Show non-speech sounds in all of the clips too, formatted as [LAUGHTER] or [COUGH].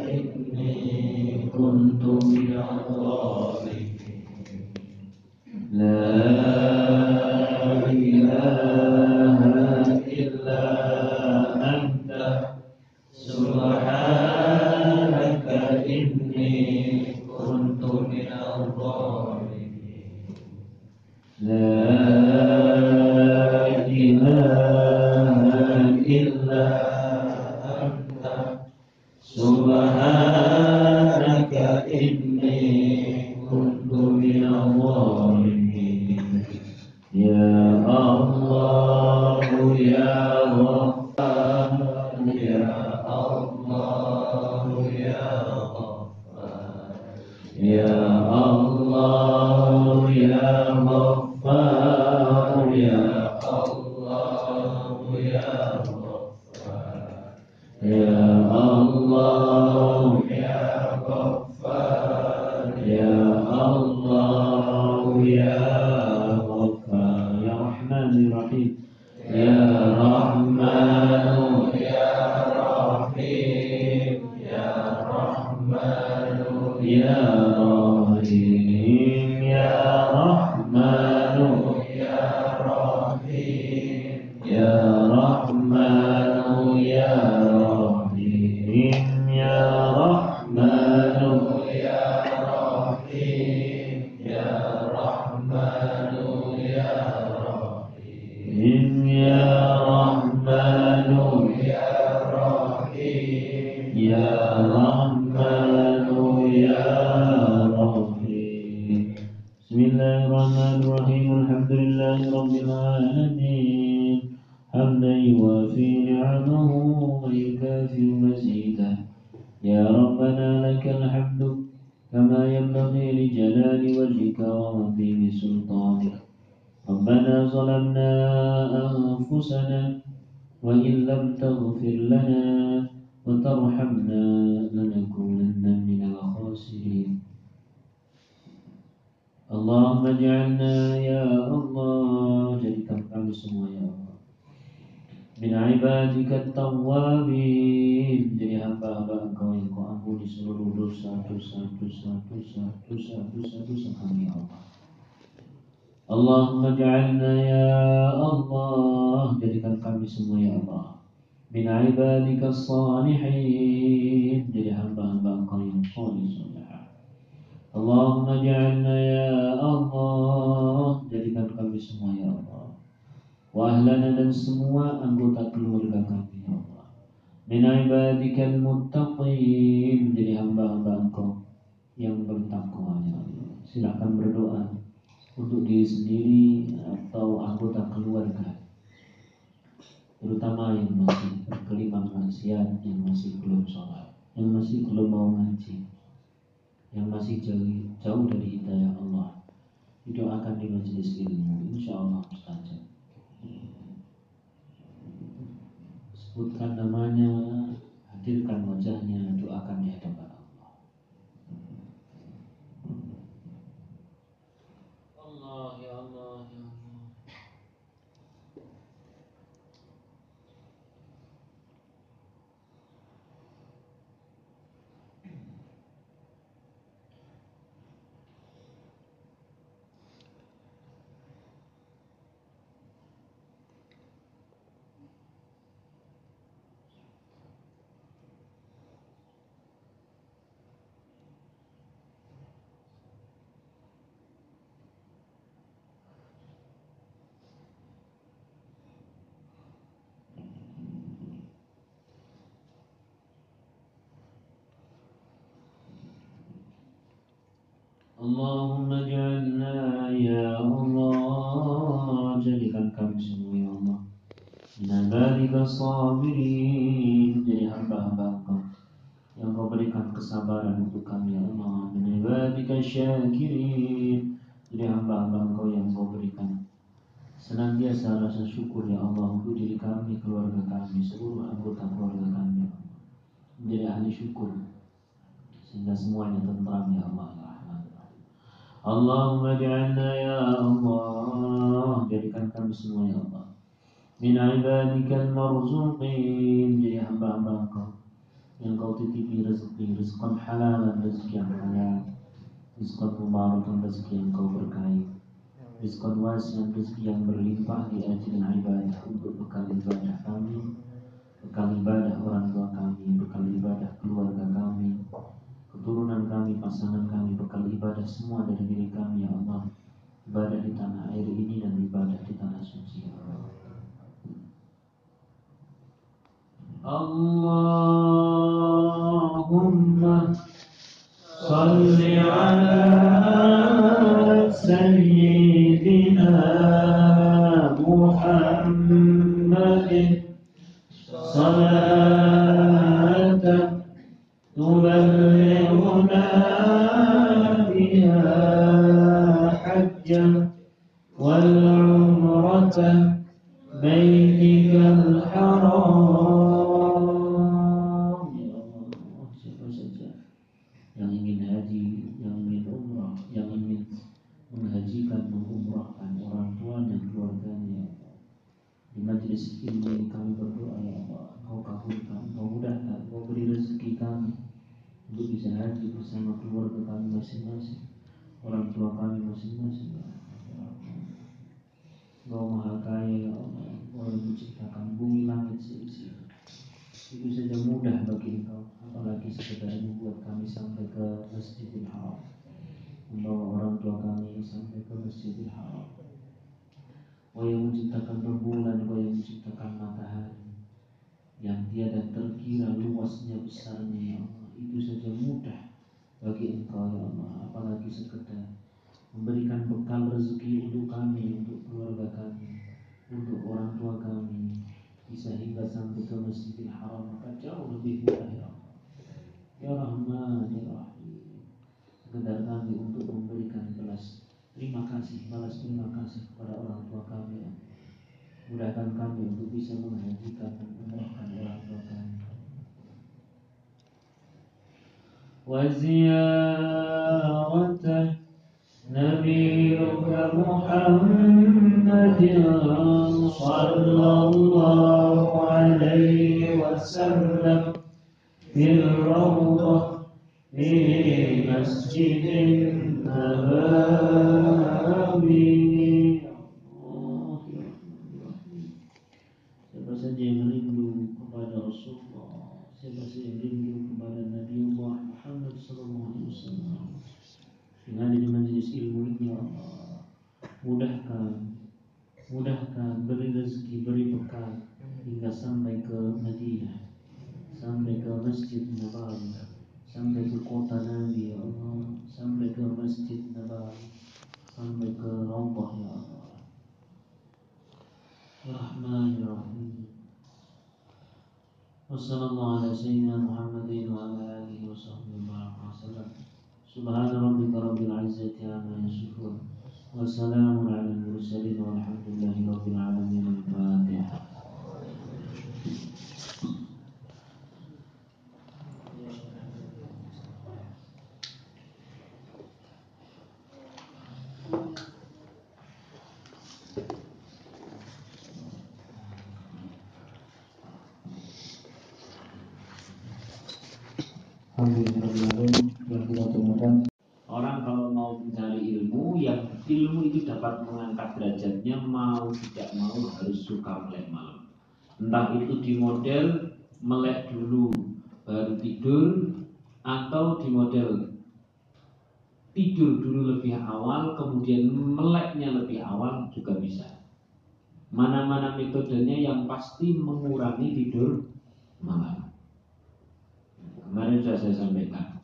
إني كنت من الظالمين يا ربنا لك الحمد كما ينبغي لجلال وجهك وعظيم سلطانك ربنا ظلمنا أنفسنا وإن لم تغفر لنا وترحمنا لنكونن من الخاسرين اللهم اجعلنا يا الله jadikan kami semua ya Allah min ibadika tawabin jadi hamba-hamba engkau yang kau ampuni seluruh dosa dosa dosa dosa dosa dosa dosa kami ya Allah. Allahumma ja'alna ya Allah. Jadikan kami semua ya Allah. Min ibadika salihin jadi hamba-hamba engkau yang salihah Allahumma ja'alna ya Allah. Jadikan kami semua ya Allah wa ahlana dan semua anggota keluarga kami ya Allah. Min ibadikal muttaqin menjadi hamba-hamba engkau yang bertakwa ya Allah. Silakan berdoa untuk diri sendiri atau anggota keluarga terutama yang masih berkelimang maksiat yang masih belum sholat yang masih belum mau ngaji yang masih jauh, jauh dari hidayah Allah. Didoakan di majelis ilmu insya Allah mustajab sebutkan namanya hadirkan wajahnya doakan di hadapan Allah. Allah ya Allah ya Allah اللهم اجعلنا يا Allah jadikan kami semua ya Allah Minabadika sabirin Jadi hamba-hamba engkau Yang kau berikan kesabaran untuk kami ya Allah Minabadika syakirin Jadi hamba-hamba engkau yang kau berikan Senantiasa rasa syukur ya Allah Untuk diri kami, keluarga kami Seluruh anggota keluarga kami ya Allah Menjadi ahli syukur Sehingga semuanya tentram ya Allah Allahumma ja'alna ya Allah. Jadikan kami semua ya Allah. Min ibadikal marzuqin Jadi hamba-hamba engkau. Yang kau titipi rezeki rizqan halalan rezeki yang halal. Rizqan mubarakan rezeki yang kau berkahi. Rizqan wasian rezeki yang berlimpah di ajil ibadah untuk bekal ibadah kami. Bekal ibadah orang tua kami bekal ibadah keluarga kami keturunan kami, pasangan kami, bekal ibadah semua dari diri kami ya Allah. Ibadah di tanah air ini dan ibadah di tanah suci ya Allah. Allahumma salli ala sayyidina Muhammadin salli بها حجا والعمرة بيتك ke Madinah sampai ke Masjid Nabawi sampai ke kota Nabi ya Allah sampai ke Masjid Nabawi sampai ke Rabbah ya Allah. Rahman Rahim Wassalamualaikum warahmatullahi wabarakatuh. Wa ala alihi wa sahbihi wa sallam Subhana rabbika rabbil izzati amma yasifun Wassalamun ala al-mursalin walhamdulillahi rabbil alamin. Al-Fatihah suka melek malam. Entah itu di model melek dulu baru tidur atau di model tidur dulu lebih awal kemudian meleknya lebih awal juga bisa. Mana-mana metodenya yang pasti mengurangi tidur malam. Kemarin sudah saya sampaikan.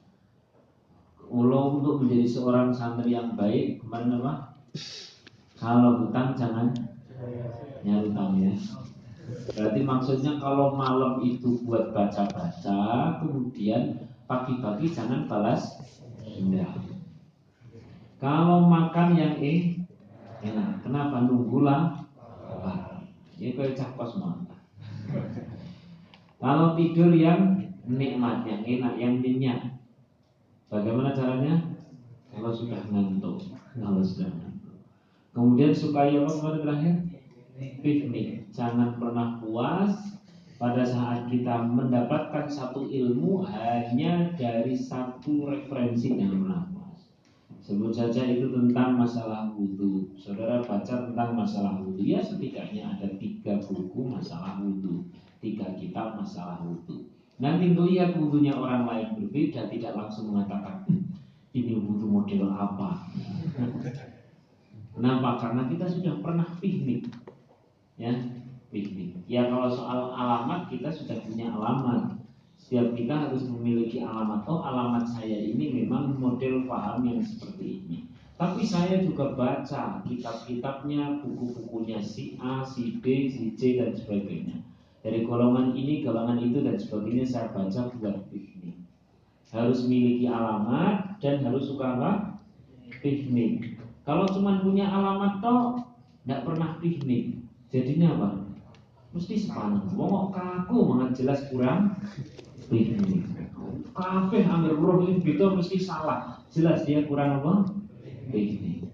Ulo untuk menjadi seorang santri yang baik kemarin apa? Kalau hutang jangan nyarutang ya. Berarti maksudnya kalau malam itu buat baca-baca, kemudian pagi-pagi jangan balas dendam. Kalau makan yang eh enak, kenapa nunggulah? Ini kayak cakos mantap. Kalau tidur yang nikmat, yang enak, yang minyak. Bagaimana caranya? Kalau sudah ngantuk, kalau sudah ngantuk. Kemudian supaya apa kemarin terakhir? Piknik. Jangan pernah puas pada saat kita mendapatkan satu ilmu hanya dari satu referensi yang nafas. Sebut saja itu tentang masalah wudhu. Saudara baca tentang masalah wudhu, ya setidaknya ada tiga buku masalah wudhu, tiga kitab masalah wudhu. Nanti melihat wudhunya orang lain berbeda, tidak langsung mengatakan ini wudhu model apa. Kenapa? Karena kita sudah pernah piknik, ya piknik. Ya kalau soal alamat kita sudah punya alamat. Setiap kita harus memiliki alamat. Oh alamat saya ini memang model paham yang seperti ini. Tapi saya juga baca kitab-kitabnya, buku-bukunya si A, si B, si C dan sebagainya. Dari golongan ini, golongan itu dan sebagainya saya baca buat piknik. Harus memiliki alamat dan harus suka apa? Piknik. Kalau cuma punya alamat toh, tidak pernah piknik. Jadinya apa? mesti sepanjang wong kaku banget jelas kurang. Kafe hampir roh itu mesti salah. Jelas dia kurang apa? Piknik.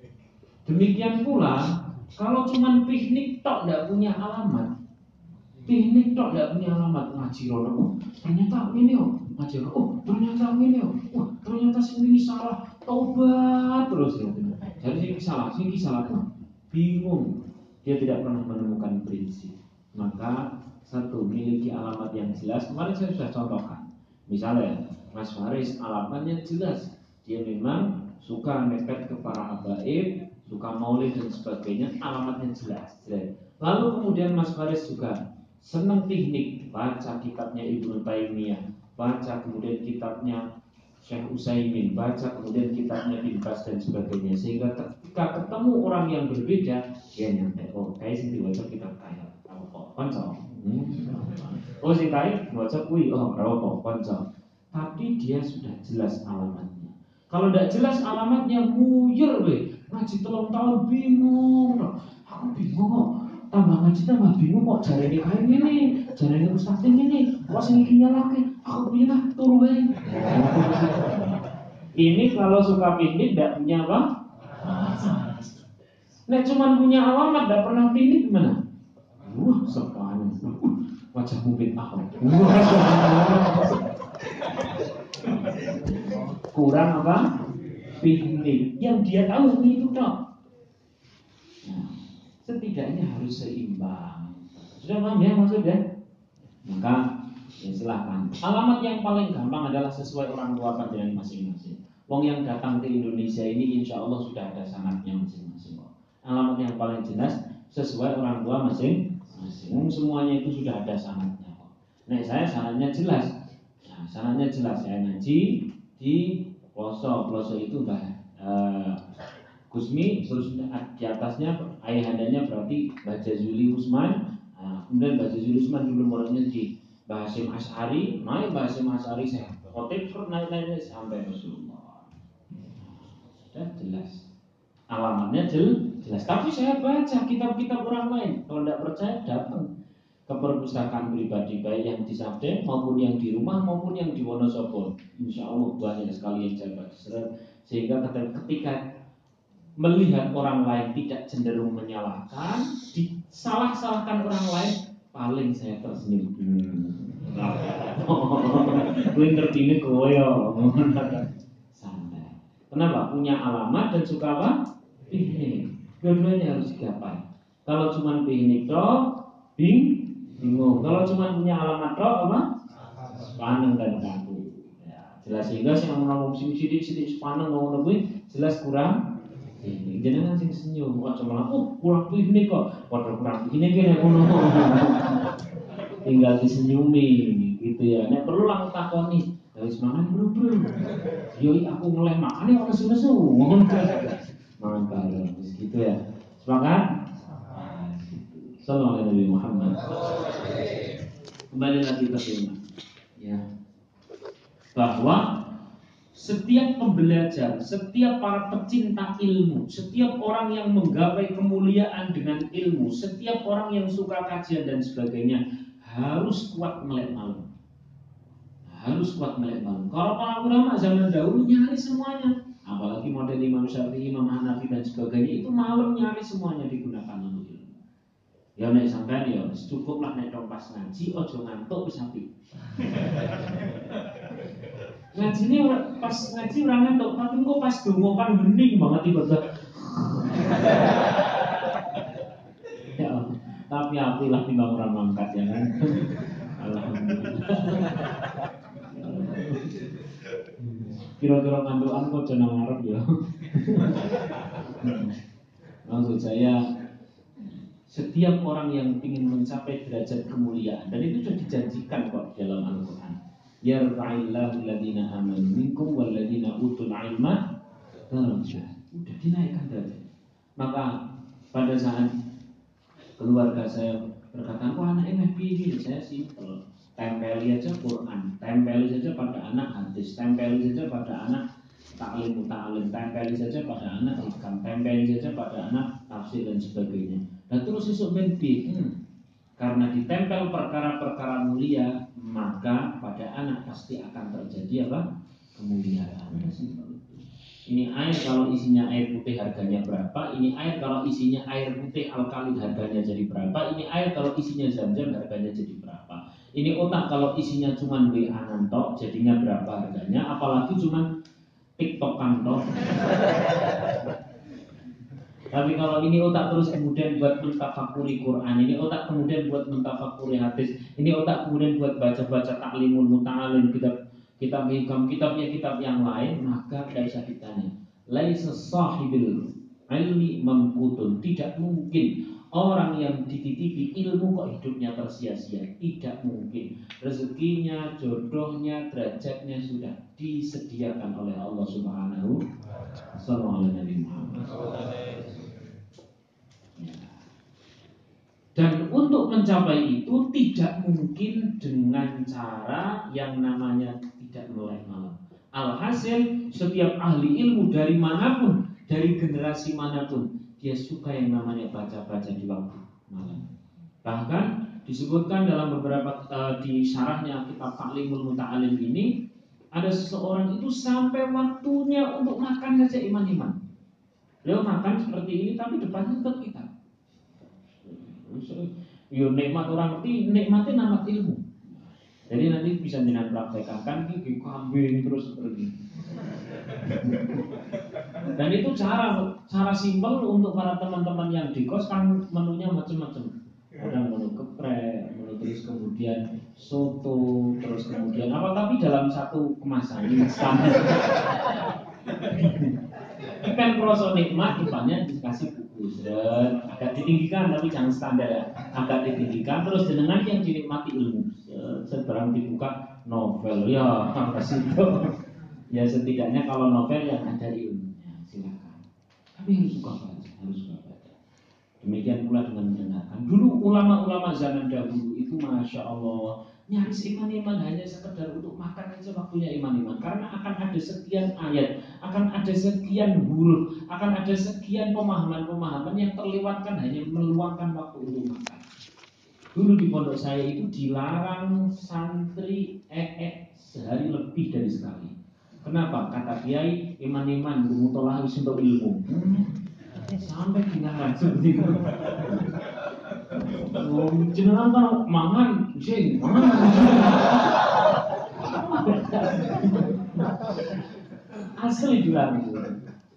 Demikian pula kalau cuma piknik tok tidak punya alamat piknik tok tidak punya alamat ngaji rono oh ternyata ini oh ngaji rono oh ternyata ini oh wah ternyata ini salah. Tobat terus ya jadi ini salah ini salah bingung dia tidak pernah menemukan prinsip maka satu miliki alamat yang jelas. Kemarin saya sudah contohkan. Misalnya Mas Faris alamatnya jelas. Dia memang suka mepet ke para habaib, suka maulid dan sebagainya, alamatnya jelas. Lalu kemudian Mas Faris juga senang teknik, baca kitabnya Ibnu Taimiyah, baca kemudian kitabnya Syekh Usaimin, baca kemudian kitabnya Bas dan sebagainya. Sehingga ketika ketemu orang yang berbeda, dia nyampe, oh kayak sih baca kitab kaya konco. Hmm. Oh sing kai maca kuwi oh rokok konco. Tapi dia sudah jelas alamatnya. Kalau tidak jelas alamatnya muyur we. Ngaji telung tahun bingung. Aku bingung kok. Tambah ngaji tambah bingung kok jare ini kayak gini, jare ini ustaz ini, kok sing iki nyalake. Aku punya lah turu. [LAUGHS] Ini kalau suka piknik tidak punya apa? Nek cuma punya alamat tidak pernah piknik gimana? Wah, sepanjang. Wajah mungkin ahok. [LAUGHS] Kurang apa? Piknik. Yang dia tahu itu dong. Nah, setidaknya harus seimbang. Sudah paham ya maksudnya? Maka ya silahkan. Alamat yang paling gampang adalah sesuai orang tua panjenengan masing-masing. Wong yang datang ke Indonesia ini insya Allah sudah ada sanatnya masing-masing. Alamat yang paling jelas sesuai orang tua masing masing semuanya itu sudah ada sanatnya Nah saya sanatnya jelas. Nah, sanatnya jelas saya ngaji di Ploso. Ploso itu udah uh, Kusmi terus di atasnya ayahandanya berarti Baja Zuli Usman. Nah, kemudian Baja Zuli Usman dulu muridnya di Bahasim Ashari, naik Bahasim Ashari saya khotib naik naik sampai Rasulullah. Sudah jelas alamatnya jelas. Tapi saya baca kitab-kitab orang lain. Kalau tidak percaya datang ke perpustakaan pribadi baik yang di Sabden maupun yang di rumah maupun yang di Wonosobo. Insya Allah banyak sekali yang saya baca. Sehingga ketika melihat orang lain tidak cenderung menyalahkan, disalah-salahkan orang lain, paling saya tersenyum. Hmm. Gue ngerti ini koyo. Kenapa? Punya alamat dan suka apa? piknik. Dua-duanya harus digapai. Kalau cuma piknik toh, bing, bingung. Kalau cuma punya alamat toh apa? Sepaneng dan kaku. Ya, jelas sehingga ngomong sini sidik sidik sepaneng ngomong lebih jelas kurang. Jangan sing senyum, kok cuma oh kurang piknik kok, waduh kurang piknik ya ngono. [LAUGHS] Tinggal disenyumi gitu ya. Nek perlu langsung takoni. Dari semangat bro bro. Yo aku ngeleh makane ora nesu-nesu. Ngono [LAUGHS] mangan bareng gitu ya semangat Salam Nabi Muhammad kembali lagi ke tema ya bahwa setiap pembelajar, setiap para pecinta ilmu, setiap orang yang menggapai kemuliaan dengan ilmu, setiap orang yang suka kajian dan sebagainya harus kuat melek malam. Harus kuat melek malam. Kalau para ulama zaman dahulu nyari semuanya, apalagi model Imam Syafi'i, Imam Hanafi dan sebagainya itu malam nyari semuanya digunakan untuk ilmu. Ya nek sampean ya cukup lah nek pas ngaji ojo ngantuk wis apik. [LAUGHS] ngaji ini pas ngaji orang ngantuk, tapi kok pas dongo kan bening banget tiba-tiba. [LAUGHS] ya, tapi api lah timbang orang mangkat ya kan. [LAUGHS] Alhamdulillah. Kira-kira ngantukan kok jeneng ngarep ya. Maksud saya setiap orang yang ingin mencapai derajat kemuliaan dan itu sudah dijanjikan kok dalam Al-Qur'an. Yarfa'illahu alladziina amanu minkum walladziina utul ilma darajat. Udah dinaikkan derajat. Maka pada saat keluarga saya berkata, "Wah, anaknya piye?" Saya simpel tempeli aja Quran, tempeli saja pada anak hadis, tempeli saja pada anak taklim mutalim, tempeli saja pada anak hikam, tempeli saja pada anak tafsir dan sebagainya. Dan terus esok mimpi, hmm, karena ditempel perkara-perkara mulia, maka pada anak pasti akan terjadi apa? Kemuliaan. Ini air kalau isinya air putih harganya berapa? Ini air kalau isinya air putih alkali harganya jadi berapa? Ini air kalau isinya zam-zam harganya jadi berapa? Ini otak kalau isinya cuma WA tok jadinya berapa harganya? Apalagi cuma TikTok kantor. Tapi kalau ini otak terus kemudian buat mentafakuri Quran, ini otak kemudian buat mentafakuri hadis, ini otak kemudian buat baca-baca taklimul muta'alim, kitab kitab hikam, kitabnya kitab yang lain, maka tidak bisa ditanya. Laisa sahibil ilmi mamkutun. Tidak mungkin orang yang dititipi ilmu kok hidupnya tersia-sia. Tidak mungkin. Rezekinya, jodohnya, derajatnya sudah disediakan oleh Allah Subhanahu wa taala. Dan untuk mencapai itu tidak mungkin dengan cara yang namanya tidak melek malam. Alhasil setiap ahli ilmu dari mana pun, dari generasi mana pun, dia suka yang namanya baca-baca di waktu malam. Bahkan disebutkan dalam beberapa uh, di syarahnya kitab Taklimul Muta'alim ini ada seseorang itu sampai waktunya untuk makan saja iman-iman. Beliau makan seperti ini tapi depannya tetap kita. Yo nikmat orang ngerti, nikmatnya nama ilmu. Jadi nanti bisa dengan praktekkan kan kambing terus seperti Dan itu cara cara simpel untuk para teman-teman yang di kos kan menunya macam-macam. Ada menu geprek, menu terus kemudian soto, terus kemudian apa tapi dalam satu kemasan. [LAUGHS] Ikan kroso nikmat depannya dikasih buku dan agak ditinggikan tapi jangan standar ya. Agak ditinggikan terus jenengan yang dinikmati ilmu. Seberang dibuka novel. Ya kasih itu ya setidaknya kalau novel yang ada silakan tapi harus suka demikian pula dengan mendengarkan. Dulu ulama-ulama zaman dahulu itu masya Allah nyaris iman-iman hanya sekedar untuk makan aja waktunya iman-iman. Karena akan ada sekian ayat akan ada sekian huruf akan ada sekian pemahaman-pemahaman yang terlewatkan hanya meluangkan waktu untuk makan. Dulu di pondok saya itu dilarang santri ee sehari lebih dari sekali kenapa kata kiai iman-iman mutolah harus untuk ilmu sampai dilarang seperti itu Oh, jenengan kan mangan, sing mangan. Asli dilarang,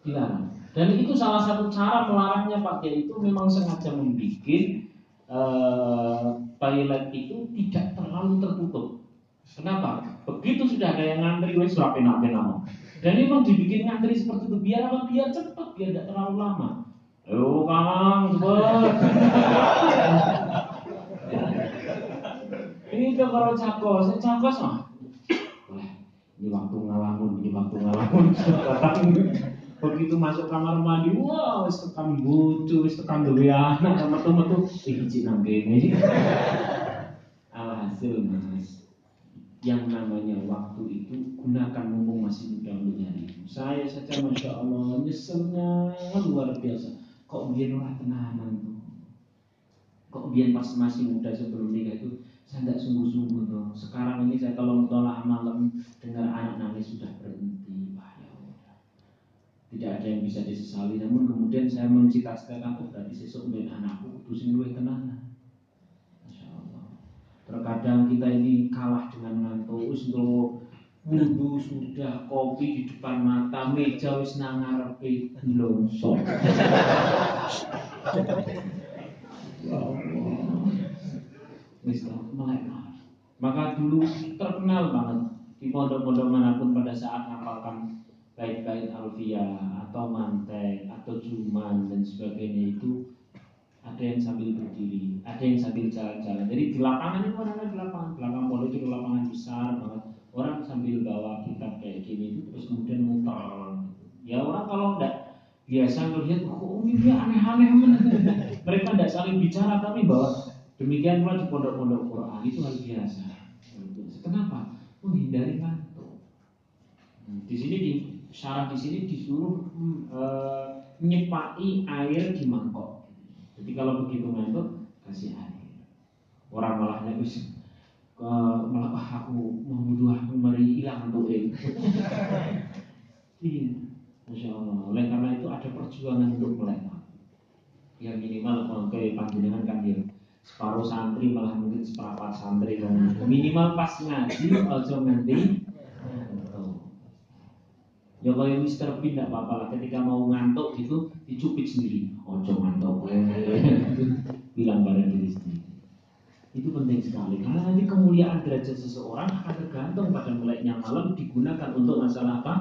dilarang. Dan itu salah satu cara melarangnya Pak Kiai itu memang sengaja membuat uh, toilet itu tidak terlalu tertutup. Kenapa? Begitu sudah ada yang ngantri, wes sudah pena-pena Dan memang dibikin ngantri seperti itu biar apa? Biar cepat, biar tidak terlalu lama. Ayo Kang, cepet. ini udah kalau cakos, cakos mah. Ini waktu ngalamun, ini waktu ngalamun. Begitu masuk kamar mandi, wow, wis tekan bucu, wis tekan duwe anak, metu-metu iki nang kene. Alhasil Mas, yang namanya waktu itu gunakan mumpung masih muda nyari. Saya saja masya Allah nyeselnya luar biasa. Kok biar ora tenanan tuh? Kok biar pas masih muda sebelum nikah itu saya tidak sungguh-sungguh tuh. Sekarang ini saya kalau tolak malam dengar anak nangis sudah berhenti. Wah ya udah tidak ada yang bisa disesali. Namun kemudian saya mencita-citakan oh berarti sesuk ben anakku kudu sing luwih tenanan kadang kita ini kalah dengan ngantuk wis wudhu sudah kopi di depan mata meja wis nang ngarepe blongso [LAUGHS] ya Allah. Maka dulu terkenal banget di pondok-pondok mana pun pada saat ngapalkan bait-bait alfiah atau mantek atau juman dan sebagainya itu ada yang sambil berdiri, ada yang sambil jalan-jalan. Jadi di lapangan itu orang di lapangan, belakang pondok itu lapangan besar banget. Orang sambil bawa kitab kayak gini itu terus kemudian muter. Ya orang kalau enggak biasa melihat oh ini dia aneh-aneh [LAUGHS] mereka enggak saling bicara tapi bahwa demikian pula di pondok-pondok Quran itu hal biasa. Kenapa? Menghindari ngantuk. Di sini di syarat di sini disuruh hmm, e, nyepai air di mangkok. Jadi kalau begitu ngantuk kasih air. Orang malahnya wis ke malah ah, aku mau aku mari hilang untuk ini. [LAUGHS] Iya, masya Allah. Oleh karena itu ada perjuangan untuk melek. Yang minimal kayak panjenengan kan dia separuh santri malah mungkin seperempat santri kan [LAUGHS] minimal pas ngaji ojo nanti Ya Mister Bean tidak apa-apa lah ketika mau ngantuk gitu dicupit sendiri. Ojo ngantuk, bilang [LAUGHS] pada diri sendiri. Itu penting sekali karena nanti kemuliaan derajat seseorang akan tergantung pada meleknya malam digunakan untuk masalah apa?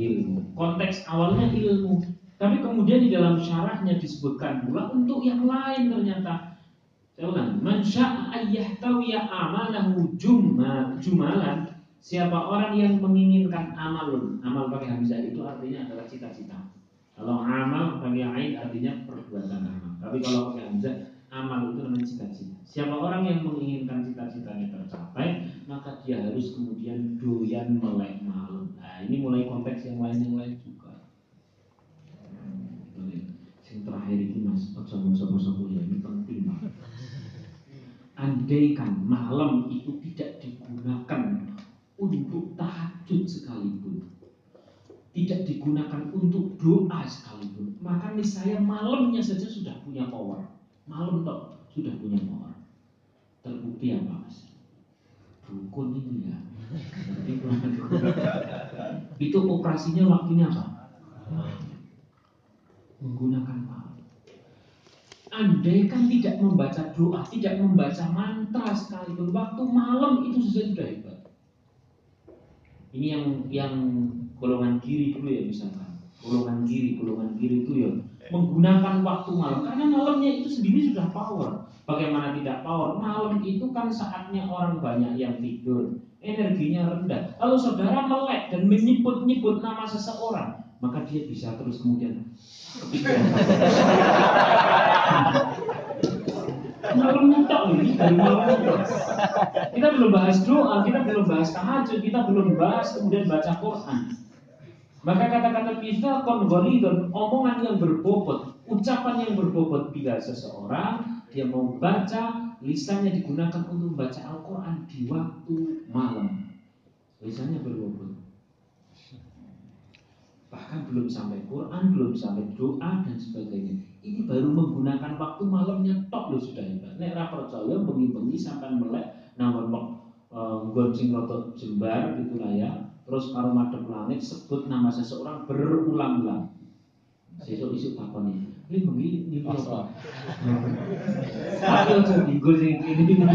Ilmu. Konteks awalnya ilmu, tapi kemudian di dalam syarahnya disebutkan pula untuk yang lain ternyata. Saya ulang, man sya'a ayyahtawiya amalahu jumalan Siapa orang yang menginginkan amalun, amal pakai hamzah itu artinya adalah cita-cita. Kalau amal pakai ain artinya perbuatan amal. Tapi kalau pakai hamzah, amal itu namanya cita-cita. Siapa orang yang menginginkan cita-citanya tercapai, maka dia harus kemudian doyan melek malam. Nah, ini mulai konteks yang lain yang lain juga. Yang terakhir itu mas, sopo-sopo ya ini penting banget. Andaikan malam itu tidak digunakan untuk tahajud sekalipun. Tidak digunakan untuk doa sekalipun. Maka saya malamnya saja sudah punya power. Malam toh sudah punya power. Terbukti apa mas? Dukun ini ya. Itu operasinya waktunya apa? Menggunakan malam. Andaikan tidak membaca doa tidak membaca mantra sekalipun waktu malam itu sudah hebat ini yang yang golongan kiri dulu ya misalkan. Golongan kiri golongan kiri itu ya menggunakan waktu malam. Karena malamnya itu sendiri sudah power. Bagaimana tidak power? Malam itu kan saatnya orang banyak yang tidur. Energinya rendah. Kalau saudara melek dan menyebut-nyebut nama seseorang maka dia bisa terus kemudian [LAUGHS] kepikiran malam mentok ini dari malam Kita belum bahas doa, kita belum bahas tahajud, kita belum bahas kemudian baca Quran. Maka kata-kata kita dan omongan yang berbobot, ucapan yang berbobot bila seseorang dia mau baca, lisannya digunakan untuk membaca Al-Quran di waktu malam. Lisannya berbobot. Bahkan belum sampai Quran, belum sampai doa dan sebagainya. Ini baru menggunakan waktu malamnya tok lo sudah hebat. Nek ra percaya bengi-bengi sampai melek namun kok nggon sing rada jembar gitu lah ya. Terus karo madhep langit sebut nama seseorang berulang-ulang. Sesuk isuk takoni. Ini bengi ini apa? Tapi ojo digo sing ini.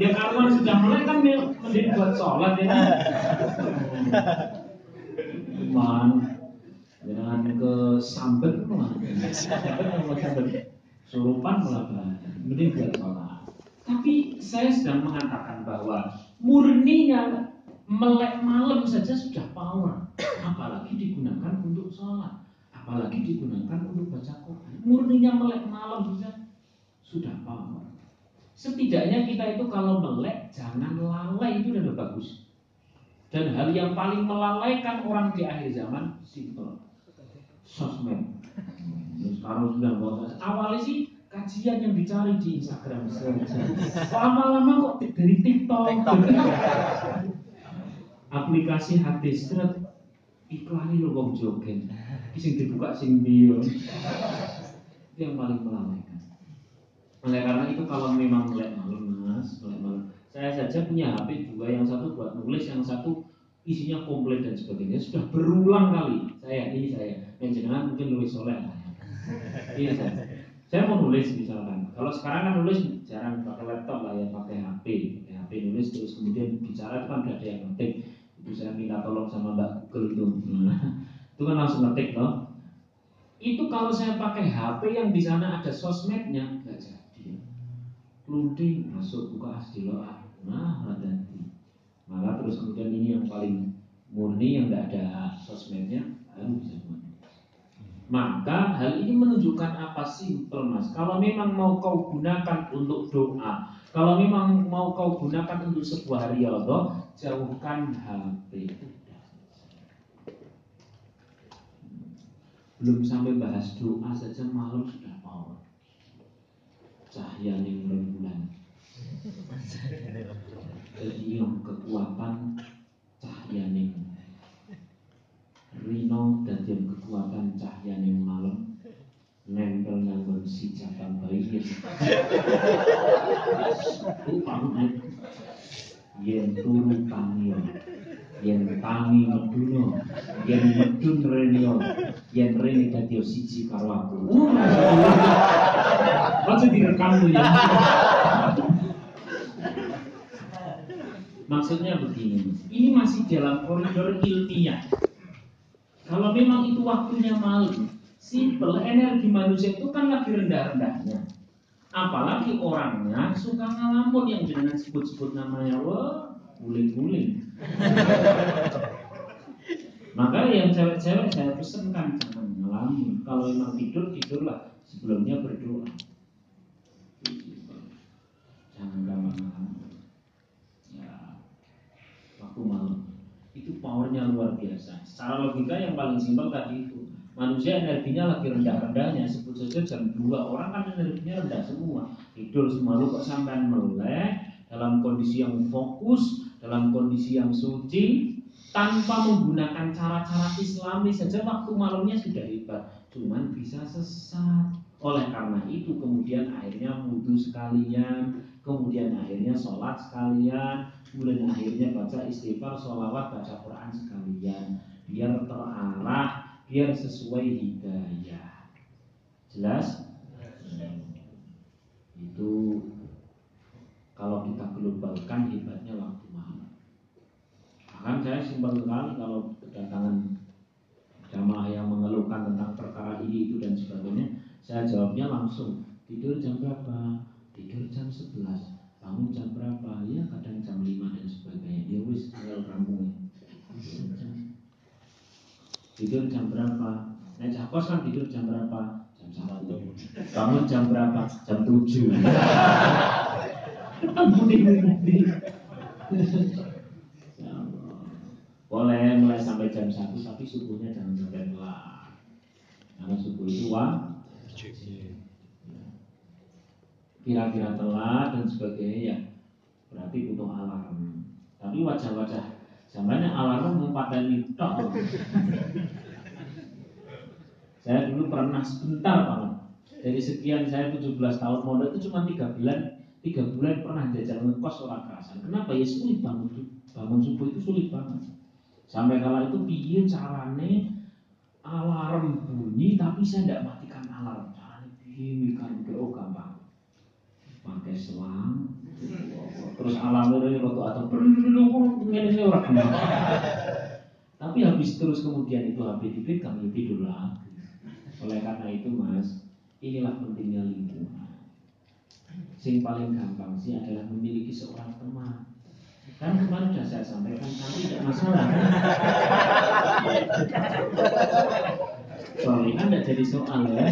Ya karuan sudah mulai kan mending buat sholat ya. Man, Jangan ke sambet surupan Mending buat sholat. Tapi saya sedang mengatakan bahwa murninya melek malam saja sudah power. Apalagi digunakan untuk sholat. Apalagi digunakan untuk baca Quran. Murninya melek malam saja sudah power. Setidaknya kita itu kalau melek jangan lalai itu udah bagus. Dan hal yang paling melalaikan orang di akhir zaman simple sosmed. Sekarang sudah bawa awalnya sih kajian yang dicari di Instagram. Lama-lama kok dari TikTok. [LAUGHS] Aplikasi hadis terus iklan lo wong joget. Sing dibuka sing dia. Itu yang paling melalaikan. oleh karena itu kalau memang melek malam mas malam saya saja punya HP dua yang satu buat nulis yang satu isinya komplit dan sebagainya sudah berulang kali. Saya ini saya yang jenengan mungkin nulis soleh iya saya. Saya mau nulis misalkan. Kalau sekarang kan nulis jarang pakai laptop lah ya pakai HP pakai HP nulis terus kemudian bicara itu kan gak ada yang ngetik. Itu saya minta tolong sama Mbak Google itu. [LAUGHS] Itu kan langsung ngetik loh itu kalau saya pakai HP yang di sana ada sosmednya nggak jadi. Lunting masuk buka asdiloa nah hati maka terus kemudian ini yang paling murni yang tidak ada sosmednya baru bisa maka hal ini menunjukkan apa simpel mas. Kalau memang mau kau gunakan untuk doa kalau memang mau kau gunakan untuk sebuah riyadhah jauhkan HP belum sampai bahas doa saja malam sudah power cahaya yang rembulan [LAUGHS] jadi yang kekuatan cahaya yang rino dan kekuatan cahaya yang malam. Nempel nanggon si cabang bayi yen turu tangi yen tangi meduno. Yen medun renio yen rene dadi siji karo aku. Aja direkam ya. Maksudnya begini, ini masih dalam koridor ilmiah. Kalau memang itu waktunya malam, simple energi manusia itu kan lagi rendah-rendahnya. Apalagi orangnya suka ngalamun yang dengan sebut-sebut namanya, wah, guling-guling. [LAUGHS] Maka yang cewek-cewek saya pesankan jangan ngalamun. Kalau memang tidur, tidurlah sebelumnya berdoa. Jangan gampang Ya, waktu malam. Itu powernya luar biasa. Secara logika yang paling simpel tadi itu manusia energinya lagi rendah-rendahnya. Sebut saja jam 2 orang kan energinya rendah semua. Tidur semua lu kok sampai melek dalam kondisi yang fokus dalam kondisi yang suci tanpa menggunakan cara-cara islami saja waktu malamnya sudah hebat. Cuman bisa sesat. Oleh karena itu kemudian akhirnya wudhu sekalian, kemudian akhirnya sholat sekalian, kemudian akhirnya baca istighfar, sholawat, baca Quran sekalian, biar terarah, biar sesuai hidayah. Jelas? Itu kalau kita globalkan hebatnya waktu malam. Bahkan saya simpel sekali kalau kedatangan jamaah yang mengeluhkan tentang perkara ini itu dan sebagainya saya jawabnya langsung, tidur jam berapa? Tidur jam 11 Bangun jam berapa? Ya kadang jam 5 dan sebagainya Ya wis tinggal kamu Tidur jam berapa? Nah jakos kan tidur jam berapa? Jam 1 Bangun jam berapa? Jam 7 Budi-budi Boleh mulai sampai jam 1 Tapi subuhnya jangan sampai telat Karena subuh itu wah kira-kira telat dan sebagainya ya berarti butuh alarm. Tapi wajah-wajah zamannya alarm mempadani tok. [LAUGHS] Saya dulu pernah sebentar banget dari sekian saya 17 tahun mondok itu cuma tiga bulan tiga bulan pernah jajan ngekos orang kerasan. Kenapa? Ya sulit bangun bangun subuh itu sulit banget. Sampai kala itu piye carane alarm bunyi tapi saya tidak matikan alarm. Carane piye kan oh gampang pakai selang. Terus alamnya dari roto atau ini orang kenapa tapi habis terus kemudian itu habis dipegang ya tidur lagi. Oleh karena itu mas inilah pentingnya lingkungan. Sing paling gampang sih adalah memiliki seorang teman. Kan kemarin sudah saya sampaikan nanti tidak masalah soalnya kan tidak jadi soal ya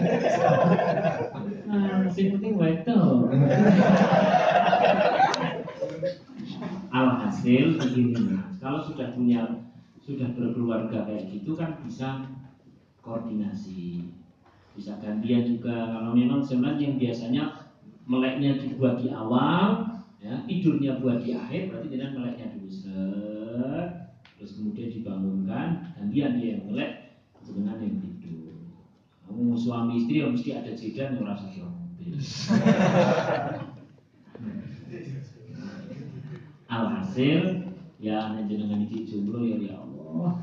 Nah, sing penting wedo. [LAUGHS] Alhasil begini mas, kalau sudah punya sudah berkeluarga kayak gitu kan bisa koordinasi, bisa gantian juga. Kalau memang sebenarnya yang biasanya meleknya dibuat di awal, ya tidurnya buat di akhir, berarti dengan meleknya dulu set, terus kemudian dibangunkan, gantian dia yang melek dengan yang suami istri ya mesti ada jeda yang rasa mobil. Alhasil ya nek jenengan iki jomblo ya ya Allah.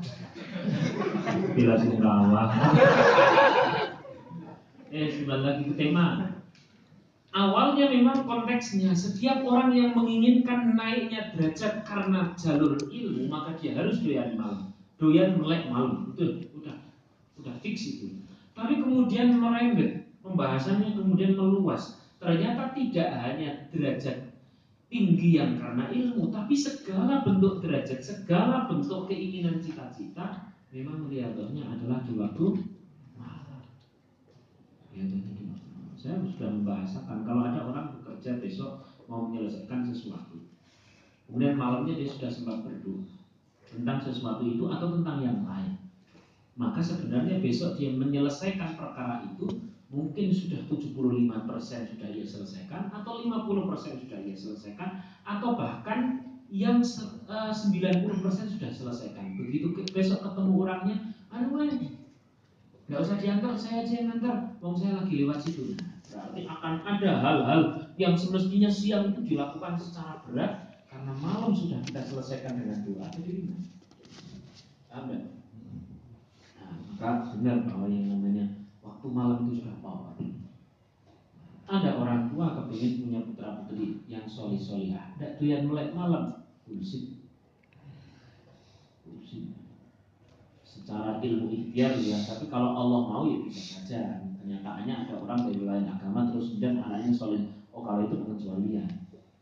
Bila sing rawah. Eh, kembali lagi ke tema. Awalnya memang konteksnya setiap orang yang menginginkan naiknya derajat karena jalur ilmu maka dia harus doyan malam, doyan melek malam. Betul, udah, udah fix itu. Tapi kemudian merembet, pembahasannya kemudian meluas. Ternyata tidak hanya derajat tinggi yang karena ilmu, tapi segala bentuk derajat, segala bentuk keinginan cita-cita memang melihatnya adalah di waktu malam. Ya, saya sudah membahasakan kalau ada orang bekerja besok mau menyelesaikan sesuatu, kemudian malamnya dia sudah sempat berdoa tentang sesuatu itu atau tentang yang lain, maka sebenarnya besok dia menyelesaikan perkara itu mungkin sudah 75% sudah ia selesaikan atau 50% sudah ia selesaikan atau bahkan yang 90% eh, sudah selesaikan. Begitu besok ketemu orangnya, aduh nggak usah diantar, saya aja yang antar, wong saya lagi lewat situ. Berarti akan ada hal-hal yang semestinya siang itu dilakukan secara berat karena malam sudah kita selesaikan dengan doa. Jadi. Maka benar bahwa yang namanya waktu malam itu sudah power. Ada orang tua kepingin punya putra putri yang soli solihah, tidak doyan melek malam, bullshit. Bullshit. Secara ilmu ikhtiar ya, tapi kalau Allah mau ya bisa saja kenyataannya ada orang dari lain agama terus kemudian anaknya soleh oh kalau itu pengecualian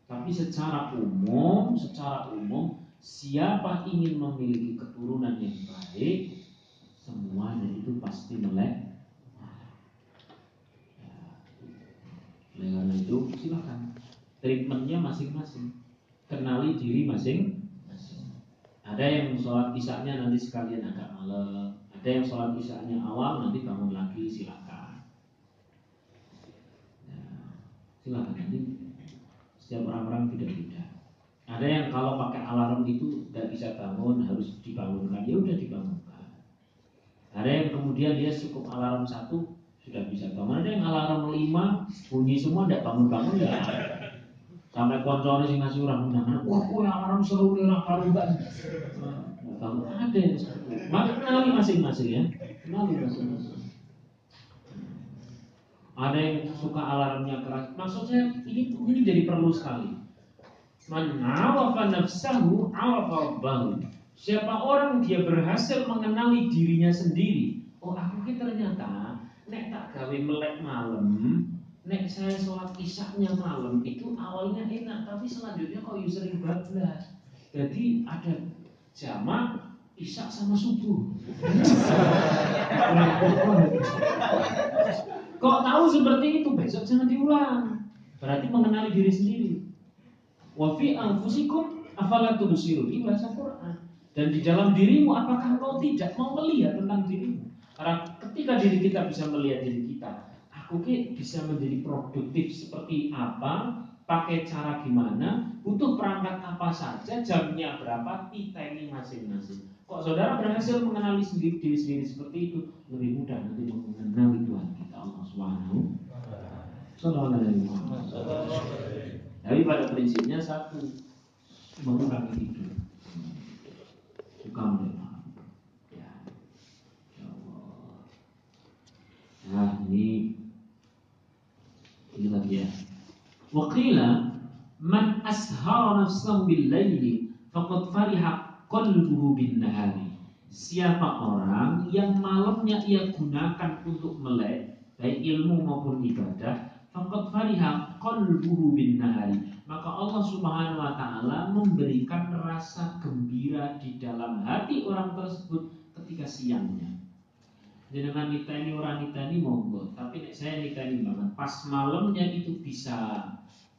tapi secara umum secara umum siapa ingin memiliki keturunan yang baik semuanya itu pasti melek. Ya. karena itu silakan. Treatmentnya masing-masing. Kenali diri masing-masing. Ada yang sholat isaknya nanti sekalian agak malam. Ada yang sholat isaknya awal nanti bangun lagi silakan. Silahkan nanti. Setiap orang-orang beda-beda. Ada yang kalau pakai alarm itu tidak bisa bangun harus dibangunkan. Ya udah dibangunkan ada yang kemudian dia cukup alarm satu sudah bisa bangun. Ada yang alarm lima bunyi semua tidak bangun-bangun ya sampai koncornya sih ngasih orang undangan wah kue alarm seru nih orang enggak bangun. Ada yang itu. Maka kenali masing-masing ya. Kenali masing-masing. Ada yang suka alarmnya keras. Maksud saya ini ini jadi perlu sekali. Man awafa nafsahu awafa rabbahu. Siapa orang dia berhasil mengenali dirinya sendiri. Oh aku ini ternyata nek tak gawe melek malam, nek saya sholat isaknya malam itu awalnya enak, tapi selanjutnya kok sering bablas. Jadi ada jamak isak sama subuh. [LAUGHS] Kok tahu seperti itu besok jangan diulang. Berarti mengenali diri sendiri. Wa fi anfusikum afala tubsirun. Ini bahasa Quran. Dan di dalam dirimu apakah kau tidak mau melihat tentang dirimu? Karena ketika diri kita bisa melihat diri kita, aku ki bisa menjadi produktif seperti apa, pakai cara gimana, butuh perangkat apa saja, jamnya berapa, kita ini masing-masing. Kok saudara berhasil mengenali sendiri diri sendiri seperti itu, lebih mudah nanti mengenali Tuhan kita Allah Subhanahu Tapi pada prinsipnya satu mengurangi tidur. Mendengar. Ya. ya Allah. Nah ini ini lagi ya. Wakila man ashara nafsahu bil laili faqad fariha qalbuhu bin nahari. Siapa orang yang malamnya ia gunakan untuk melek baik ilmu maupun ibadah, faqad fariha qalbuhu bin nahari. Maka Allah Subhanahu wa taala memberikan rasa gembira di dalam hati orang tersebut ketika siangnya. Jangan nitani orang nitani monggo, tapi nek saya nitani banget. Pas malamnya itu bisa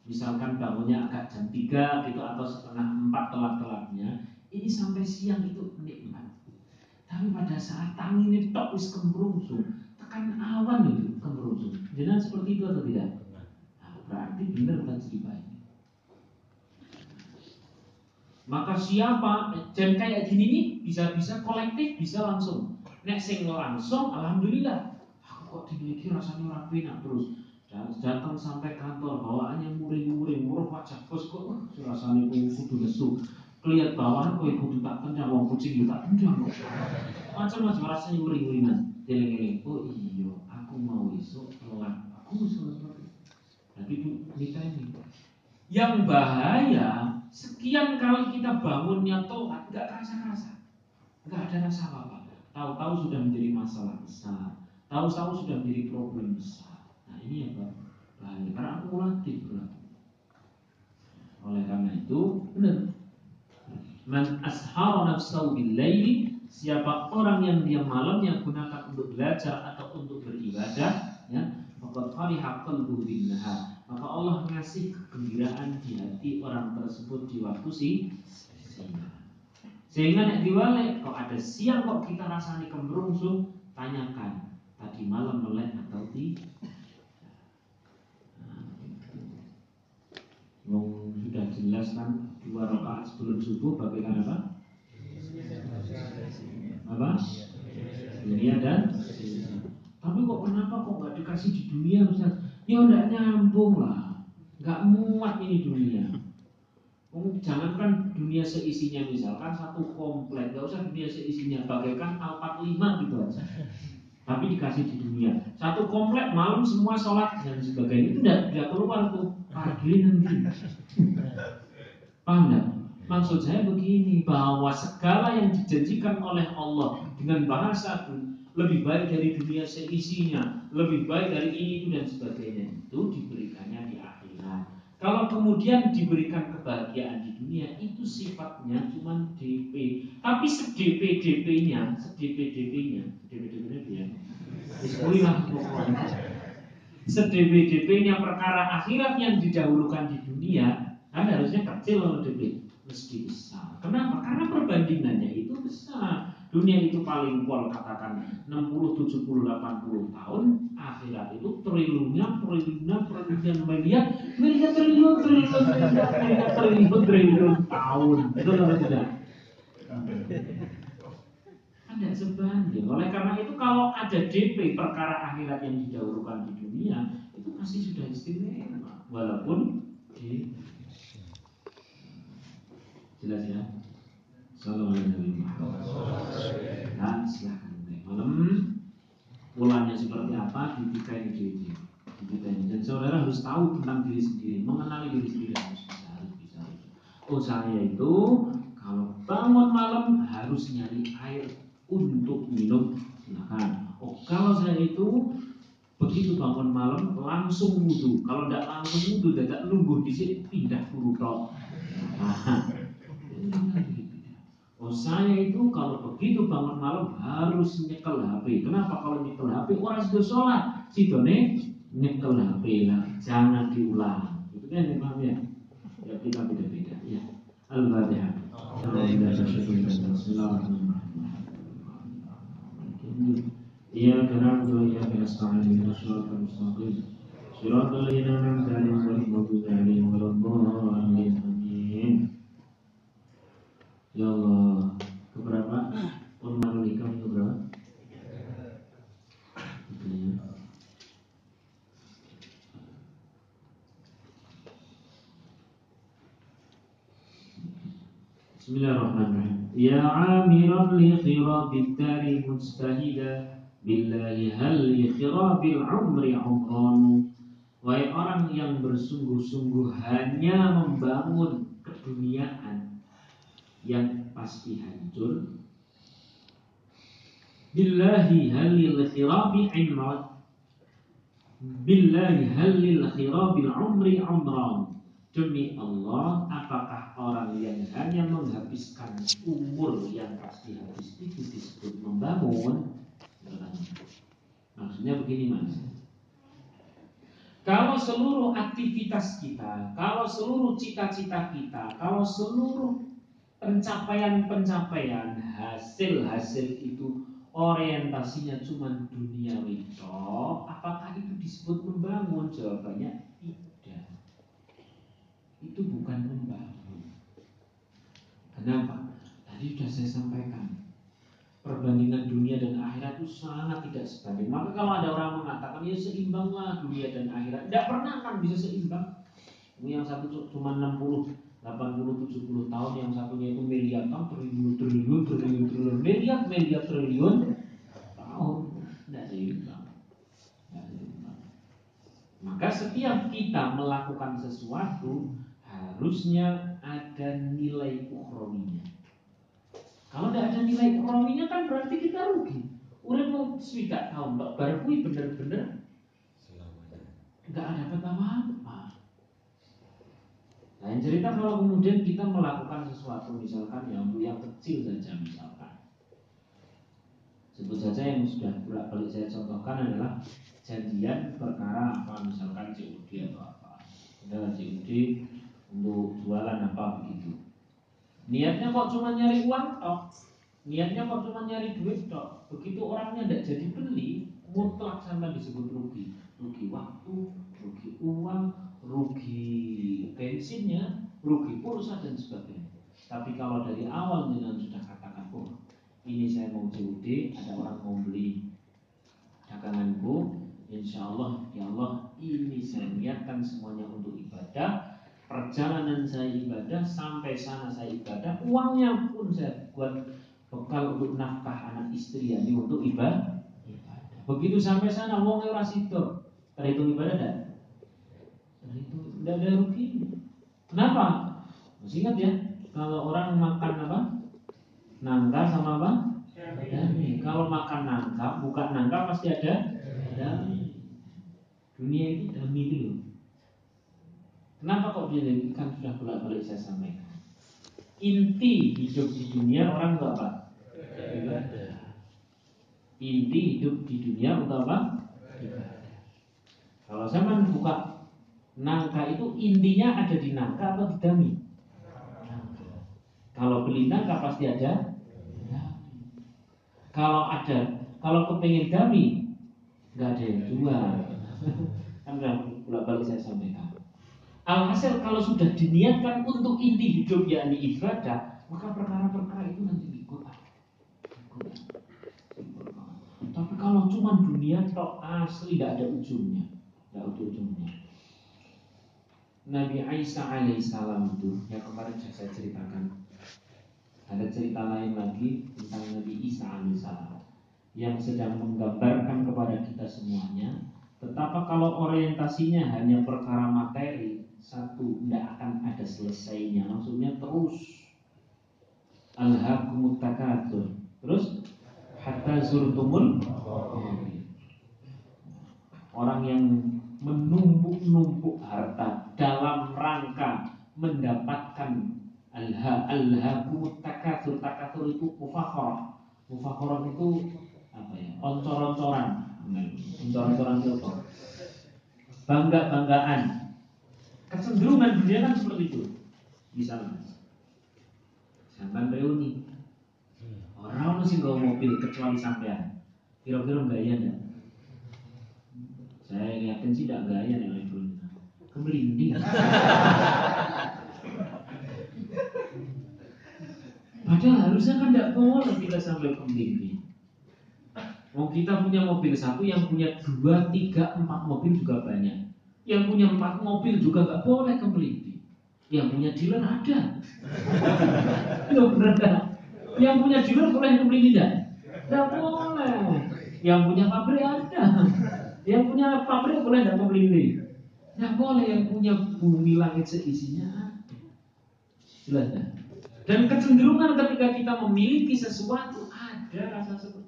misalkan bangunnya agak jam 3 gitu atau setengah 4 telat-telatnya ini sampai siang itu nikmat. Tapi pada saat tangi ini tok wis kemrungsung, tekan awan itu kemrungsung. Jangan seperti itu atau tidak? Nah, berarti benar kan cerita ini. Maka siapa dan kayak gini nih bisa-bisa kolektif bisa langsung. Nek sing langsung alhamdulillah. Aku kok dino iki rasanya ora terus. datang sampai kantor bawaannya muring-muring murah wajah bos kok rasanya kudu kudu lesu kelihat bawahan kok kudu tak kencang wong kucing tak kencang kok macam-macam rasanya muring-muringan eling-eling oh iya aku mau iso telat aku iso tapi itu kita ini yang bahaya sekian kali kita bangunnya telat nggak kerasa-kerasa. Nggak ada rasa apa-apa. Tahu-tahu sudah menjadi masalah besar. Tahu-tahu sudah menjadi problem besar. Nah ini apa bahaya. Karena akumulatif berlaku. Oleh karena itu benar. Man bil laili siapa orang yang dia malamnya gunakan untuk belajar atau untuk beribadah ya maka fariha qalbuhu bin maka Allah mengasih kegembiraan di hati orang tersebut di waktu si siang sehingga nek diwale kok ada siang kok kita rasanya kemerungsung tanyakan tadi malam melek atau tidak Wong sudah jelas kan dua rakaat sebelum subuh bagaikan apa? Apa? Dunia dan tapi kok kenapa kok nggak dikasih di dunia Ustaz? Ya udah nyambung lah, nggak muat ini dunia. Jangankan dunia seisinya misalkan satu komplek, nggak usah dunia seisinya, bagaikan Alphard 5 gitu aja tapi dikasih di dunia satu komplek malam semua sholat dan sebagainya itu tidak tidak keluar tuh parkir nanti paham? Maksud saya begini bahwa segala yang dijanjikan oleh Allah dengan bahasa lebih baik dari dunia seisinya, lebih baik dari ini itu dan sebagainya itu diberikannya di. Kalau kemudian diberikan kebahagiaan di dunia itu sifatnya cuma DP, tapi sedp DP-nya, sedp DP-nya, sedp DP-nya ya, Bismillah pokoknya. Sedp-DP-nya perkara akhirat yang didahulukan di dunia kan harusnya kecil loh DP meski besar. Kenapa? Karena perbandingannya itu besar. Dunia itu paling pol katakan 60, 70, 80 tahun Akhirat itu triliunnya, triliunnya, triliunnya miliar Miliar triliun, triliun, triliun, triliun, triliun, triliun tahun. Itu kalau tidak? Ada sebanding. Oleh karena itu kalau ada DP perkara akhirat yang didahulukan di dunia Itu pasti sudah istimewa. Walaupun di Jelas ya Nah silahkan Malam Polanya seperti apa Dibikain diri Dibikain Dan saudara harus tahu tentang diri sendiri Mengenali diri sendiri harus bisa Harus bisa Oh saya itu Kalau bangun malam harus nyari air Untuk minum Silahkan Oh kalau saya itu Begitu bangun malam langsung wudhu Kalau tidak langsung wudhu tidak nunggu di sini pindah buru Nah, Oh saya itu kalau begitu bangun malam harus nyekel HP. Kenapa kalau nyekel HP orang sudah sholat, sidone nyekel HP lah, jangan diulang. Itu kan yang paham ya? Ya kita beda-beda ya. Al-Fatihah. Waladhalin amin. Ya Allah, keberapa? Pun nikah itu berapa? Bismillahirrahmanirrahim. Ya amiran li khirabil dari mujtahida billahi hal li khirabil umri umran. Wahai orang yang bersungguh-sungguh hanya membangun keduniaan yang pasti hancur billahi halil khirabi imran billahi halil khirabil umri umran demi Allah apakah orang yang hanya menghabiskan umur yang pasti habis itu disebut membangun maksudnya begini mas. Kalau seluruh aktivitas kita, kalau seluruh cita-cita kita, kalau seluruh pencapaian-pencapaian hasil-hasil itu orientasinya cuma dunia toh apakah itu disebut membangun? Jawabannya tidak. Itu bukan membangun kenapa tadi sudah saya sampaikan perbandingan dunia dan akhirat itu sangat tidak sebanding. Maka kalau ada orang mengatakan ya seimbanglah dunia dan akhirat, tidak pernah akan bisa seimbang. Yang satu cuma 60, 80, 70 tahun, yang satunya itu miliar tahun, triliun, triliun, triliun, triliun, miliar, miliar, triliun tahun. Tidak seimbang. Maka setiap kita melakukan sesuatu harusnya ada nilai ukhrawinya. Kalau tidak ada nilai ukhrawinya kan berarti kita rugi. Udah mau swidak tahun, Mbak baru bener-bener nggak ada apa-apa. Lain cerita kalau kemudian kita melakukan sesuatu misalkan yang yang kecil saja misalkan. Sebut saja yang sudah bolak balik saya contohkan adalah janjian perkara apa misalkan COD atau apa adalah COD untuk jualan apa begitu. Niatnya kok cuma nyari uang toh? Niatnya kok cuma nyari duit toh? Begitu orangnya tidak jadi beli mutlak sampai disebut rugi. Rugi waktu rugi uang rugi bensinnya rugi pulsa dan sebagainya. Tapi kalau dari awal dengan sudah katakan oh ini saya mau COD ada orang mau beli daganganku Insya Allah, ya Allah, ini saya niatkan semuanya untuk ibadah. Perjalanan saya ibadah sampai sana saya ibadah. Uangnya pun saya buat bekal untuk nafkah anak istri ya, untuk ibadah. Begitu sampai sana, uangnya ora sido. Terhitung ibadah dan Terhitung tidak ada rugi. Kenapa? Masih ingat ya, kalau orang makan apa? Nangka sama apa? Dami. Kalau makan nangka, bukan nangka pasti ada dami. Dunia ini dami dulu. Kenapa kok dia kan sudah bolak-balik saya sampaikan. Inti hidup di dunia orang untuk apa? Ibadah. Inti hidup di dunia untuk apa? Ibadah. Kalau saya buka nangka itu intinya ada di nangka atau di dami? Kalau beli nangka pasti ada Kalau ada, kalau kepengen dami, nggak ada yang jual [LAUGHS] kan bolak balik saya sampaikan alhasil kalau sudah diniatkan untuk inti hidup yakni ibadah maka perkara-perkara itu nanti ikut tapi kalau cuma dunia tok asli tidak ada ujungnya. Tidak ada ujungnya. Nabi Isa alaihissalam itu yang kemarin saya ceritakan. Ada cerita lain lagi tentang Nabi Isa alaihissalam yang sedang menggambarkan kepada kita semuanya betapa kalau orientasinya hanya perkara materi satu tidak akan ada selesainya. Maksudnya terus. Alhaqumut takatsur terus? Hatta zurtumul orang yang menumpuk-numpuk harta dalam rangka mendapatkan alha alhaqumut takatsur takatsur itu mufakhara. Mufakhara itu apa ya? Oncor-oncoran oncor-oncoran itu bangga-banggaan kecenderungan dunia kan seperti itu. Misalnya sampai reuni orang sih gak mobil kecuali sampean. Kira-kira gaya enggak saya yakin sih tidak gaya nih reuni kemelinding Padahal harusnya kan tidak boleh kita sampai kemelinding Mau kita punya mobil satu, yang punya dua, tiga, empat mobil juga banyak. Yang punya empat mobil juga nggak boleh kemeliti. Yang punya dealer ada. Ya benar kan? Yang punya dealer boleh kemeliti tidak? Tidak boleh. Yang punya pabrik ada. Yang punya pabrik boleh tidak kemeliti? Tidak boleh. Yang punya bumi langit seisinya. Jelas? Dan kecenderungan ketika kita memiliki sesuatu ada rasa seperti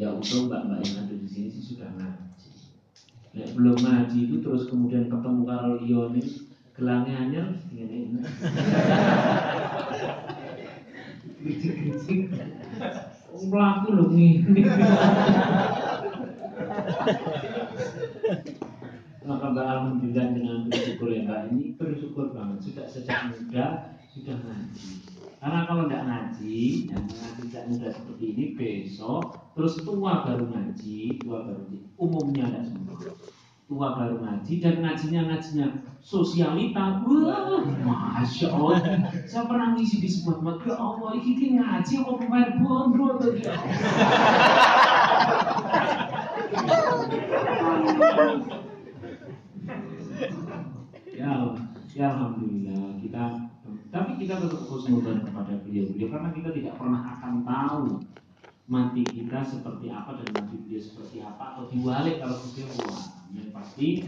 ya utuh mbak-mbak yang ada di sini sih sudah ngaji. Nek belum ngaji itu terus kemudian ketemu karo ini gelangnya hanya ini. Kritik-kritik. Pelaku loh nih. Maka Mbak Alhamdulillah dengan bersyukur ya Mbak ini bersyukur banget sudah sejak muda sudah ngaji. Karena kalau tidak ngaji, yang ngaji tidak mudah seperti ini besok terus tua baru ngaji, tua baru ngaji. Umumnya tidak semua. tua baru ngaji dan ngajinya ngajinya sosialita wah masya allah saya pernah ngisi di sebuah tempat ya allah ini ngaji apa pemain bondro tadi ya ya alhamdulillah kita tapi kita tetap khusnudan kepada beliau. Beliau karena kita tidak pernah akan tahu mati kita seperti apa dan mati dia seperti apa atau diwalik kalau beliau wah yang pasti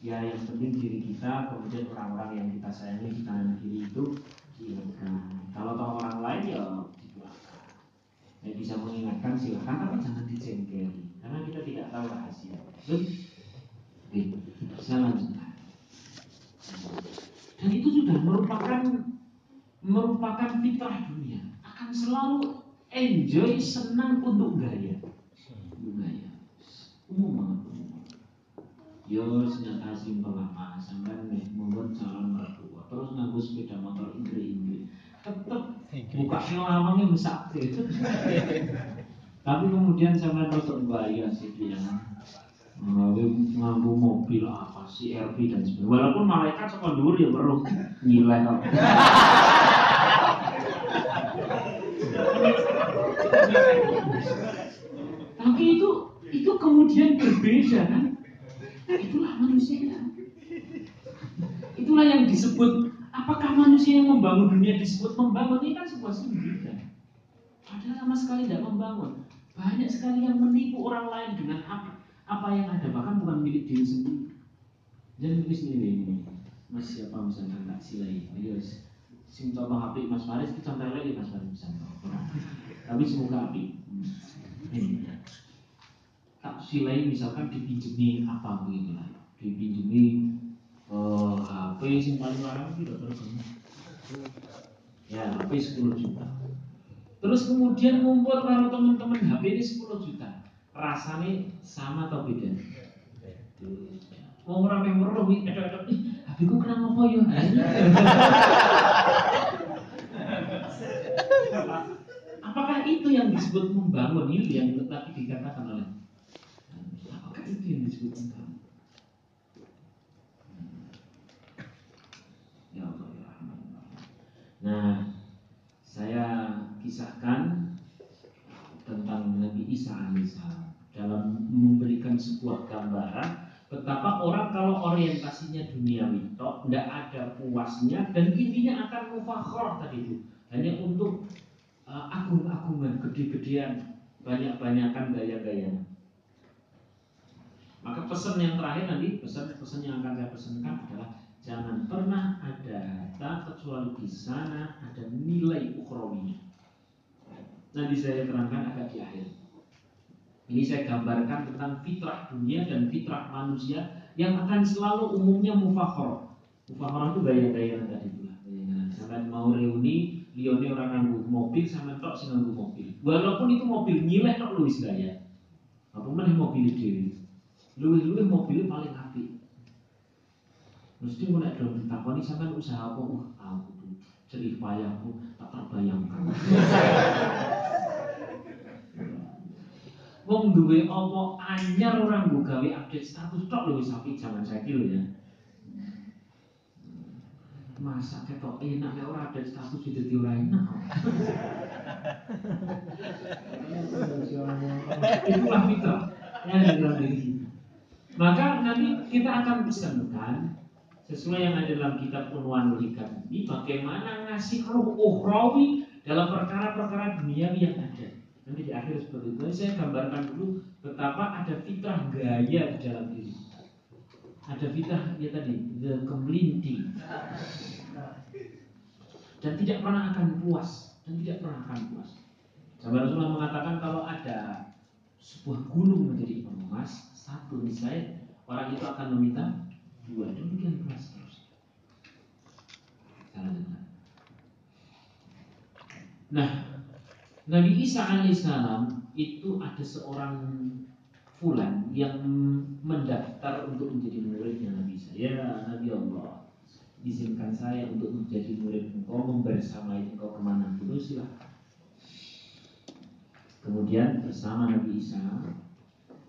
ya yang penting diri kita kemudian orang-orang yang kita sayangi di kanan kiri itu diingatkan. Kalau tahu orang lain ya didoakan. Ya bisa mengingatkan silahkan tapi jangan dicengkeri karena kita tidak tahu rahasia. Oke, saya lanjutkan. Dan itu sudah merupakan merupakan fitrah dunia. Akan selalu enjoy senang untuk gaya. Untuk gaya. Umum banget umum yo senjata simpel apa sampai nih membuat calon mertua. Terus nganggu sepeda motor indri indri tetep buka besar. Gitu [LAUGHS] tapi kemudian sampai nonton bahaya sih dia. Nganggu mobil apa RV dan sebagainya. Walaupun malaikat sekolah dulu ya baru nilai [LAUGHS] tapi itu itu kemudian berbeda kan? Itulah manusia itulah yang disebut apakah manusia yang membangun dunia disebut membangun? Ini kan sebuah sendirian padahal sama sekali tidak membangun. Banyak sekali yang menipu orang lain dengan apa apa yang ada. Bahkan bukan milik diri sendiri. Jadi milik sendiri ini. Mas siapa misalnya? Tak silai. Ayo sing contoh HP Mas Faris kita contoh lagi Mas Faris bisa tapi semoga api ini tak silai misalkan dipinjemi apa begitu lah. Dipinjemi uh, HP sing paling larang tidak terus ya HP 10 juta. Terus kemudian ngumpul kalau teman-teman HP ini 10 juta. Rasanya sama atau beda? Wong ora weruh iki edok-edok HP ku kena ngopo yo Apakah itu yang disebut membangun? Ini yang tadi dikatakan oleh Apakah itu yang disebut membangun? Ya Allah ya Rahman. Nah, saya kisahkan tentang Nabi Isa alaihissalam. Dalam memberikan sebuah gambaran betapa orang kalau orientasinya duniawi toh tidak ada puasnya dan intinya akan mufakhor tadi itu. Hanya untuk agung-agungan gede-gedean banyak-banyakan gaya-gaya maka pesan yang terakhir nanti pesan-pesan yang akan saya pesankan adalah jangan pernah ada harta kecuali di sana ada nilai ukhrawinya nanti saya terangkan agak di akhir ini saya gambarkan tentang fitrah dunia dan fitrah manusia yang akan selalu umumnya mufakhor. Mufakhor itu gaya-gaya tadi itu lah. Sampai mau reuni, lione orang nganggu mobil sama tok sing nganggu mobil. Walaupun itu mobil nyileh tok luwis gaya. Apa mana mobil dhewe. Luwih-luwih mobilnya paling api. Mesti mulai dong ditakoni sampai usaha apa? Uh, aku tuh cerih payahku tak terbayangkan. Wong duwe apa anyar orang nggo gawe update status tok lho wis apik zaman saiki lho ya. Masa ketok enak nek ora update status itu dadi ora enak. Itulah yang dalam diri Maka nanti kita akan pesankan sesuai yang ada dalam kitab Unwanul ini bagaimana ngasih ruh ukhrawi dalam perkara-perkara duniawi yang ada. Nanti di akhir seperti itu saya gambarkan dulu betapa ada fitrah gaya di dalam diri. Ada fitrah ya tadi the kemelinting dan tidak pernah akan puas dan tidak pernah akan puas. Sampai Rasulullah mengatakan kalau ada sebuah gunung menjadi emas satu misalnya orang itu akan meminta dua demikian pula seterusnya. Nah, Nabi Isa alaihissalam itu ada seorang fulan yang mendaftar untuk menjadi muridnya Nabi Isa. Ya Nabi Allah, izinkan saya untuk menjadi murid engkau membersamai engkau ke mana dulu silahkan. Kemudian bersama Nabi Isa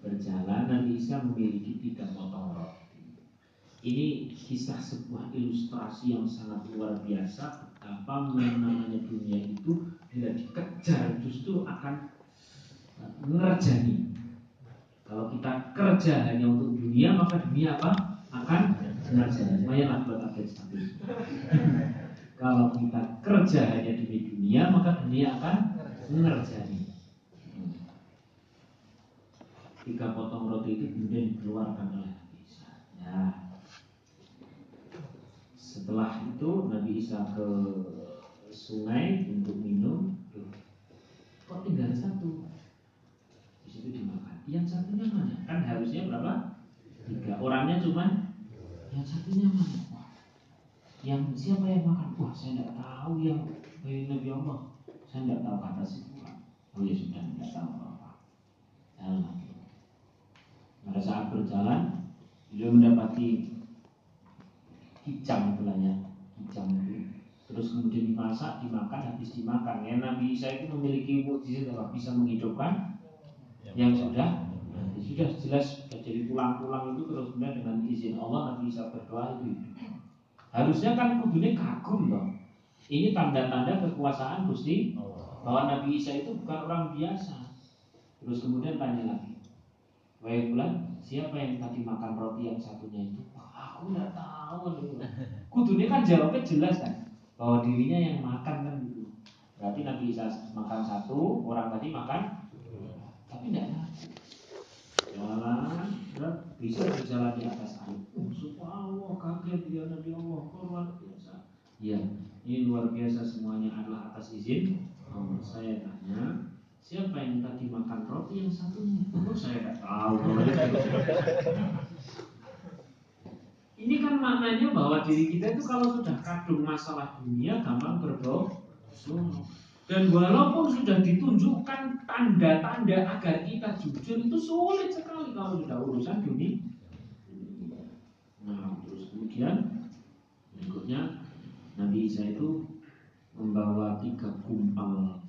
berjalan Nabi Isa memiliki tiga potong roti. Ini kisah sebuah ilustrasi yang sangat luar biasa betapa namanya dunia itu bila dikejar justru akan ngerjani. Kita kerja hanya untuk dunia maka dunia apa? Akan ngerjani. Lumayan buat akhir status. [LAUGHS] Kalau kita kerja hanya demi dunia maka dunia akan ngerjani. Tiga potong roti itu kemudian dikeluarkan oleh Nabi Isa. Ya. Setelah itu Nabi Isa ke sungai untuk minum, kok tinggal satu itu dimakan. Yang satunya mana? Kan harusnya berapa? Tiga. Orangnya cuma yang satunya mana? Yang siapa yang makan? Wah, saya tidak tahu yang dari Nabi Allah. Saya tidak tahu kata si Oh ya sudah tidak tahu apa-apa. Pada saat berjalan, beliau mendapati kicang ya, kicang itu. Terus kemudian dimasak, dimakan, habis dimakan. Ya Nabi Isa itu memiliki mukjizat apa? Bisa menghidupkan yang sudah sudah jelas sudah jadi pulang-pulang itu terus kemudian dengan izin Allah Nabi bisa berdoa itu harusnya kan kudunya kagum dong ini tanda-tanda kekuasaan Gusti bahwa Nabi Isa itu bukan orang biasa terus kemudian tanya lagi Wahai bulan, siapa yang tadi makan roti yang satunya itu? aku nggak tahu. Kudunya kan jawabnya jelas kan, bahwa dirinya yang makan kan gitu. Berarti Nabi Isa makan satu, orang tadi makan tapi tidak jalan dan bisa berjalan di atas air. Oh, subhanallah, kaget dia Nabi Allah, luar biasa. Ya, ini luar biasa semuanya adalah atas izin Oh, Saya tanya, siapa yang tadi makan roti yang satunya? Oh, saya tidak tahu. Ini kan maknanya bahwa diri kita itu kalau sudah kadung masalah dunia gampang berbohong. Dan walaupun sudah ditunjukkan tanda-tanda agar kita jujur itu sulit sekali kalau sudah urusan dunia. Nah, terus kemudian berikutnya Nabi Isa itu membawa tiga kumpal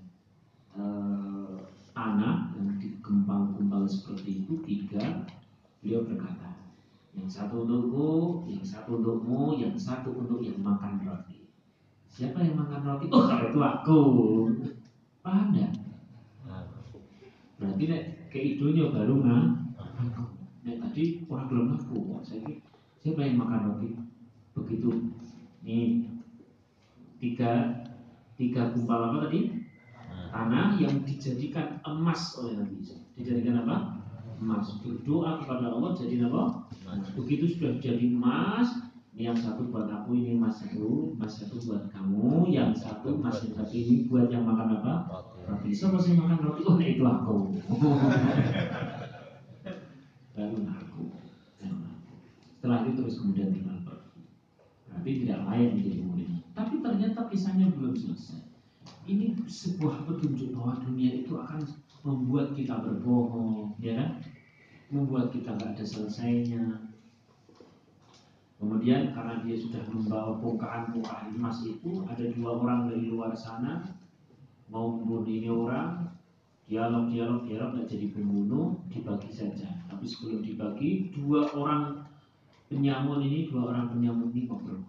eh, tanah yang dikempal-kumpal seperti itu tiga. Beliau berkata, yang satu untukku, yang satu untukmu, yang satu untuk yang makan roti. Siapa yang makan roti? Oh, kalau itu aku. Paham ya? Berarti nek keidonya baru nggak? Nek tadi orang belum aku. Saya siapa yang makan roti? Begitu. Nih tiga tiga kumpal apa tadi? Tanah yang dijadikan emas oleh Nabi Isa. Dijadikan apa? Emas. Berdoa kepada Allah jadi apa? Begitu sudah jadi emas, yang satu buat aku ini mas satu mas satu buat kamu. Yang satu mas. satu ini buat yang makan apa? Roti. Siapa sih makan roti? Oh itu aku. [LAUGHS] Baru aku setelah itu terus kemudian tinggal pergi berarti tidak layak menjadi murid. Tapi ternyata kisahnya belum selesai. Ini sebuah petunjuk bahwa dunia itu akan membuat kita berbohong ya kan? Membuat kita nggak ada selesainya Kemudian karena dia sudah membawa bongkahan-bongkahan emas itu, ada dua orang dari luar sana mau membunuh orang, dialog dialog nggak jadi pembunuh, dibagi saja. Tapi sebelum dibagi, dua orang penyamun ini, dua orang penyamun ini ngobrol.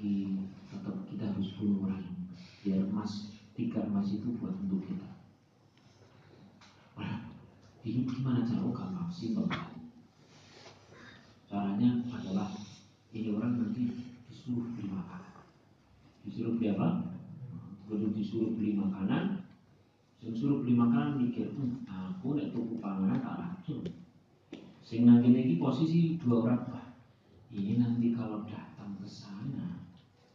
Di, tetap kita harus bunuh orang biar emas tiga emas itu buat untuk kita. Ini gimana cara? Oh gampang, simpel caranya adalah ini orang nanti disuruh beli makanan. Disuruh beli apa? Kalau disuruh beli makanan. Disuruh beli makanan mikir hmm, aku nek tuku panganan tak racun. Sing nanti lagi posisi dua orang wah ini nanti kalau datang ke sana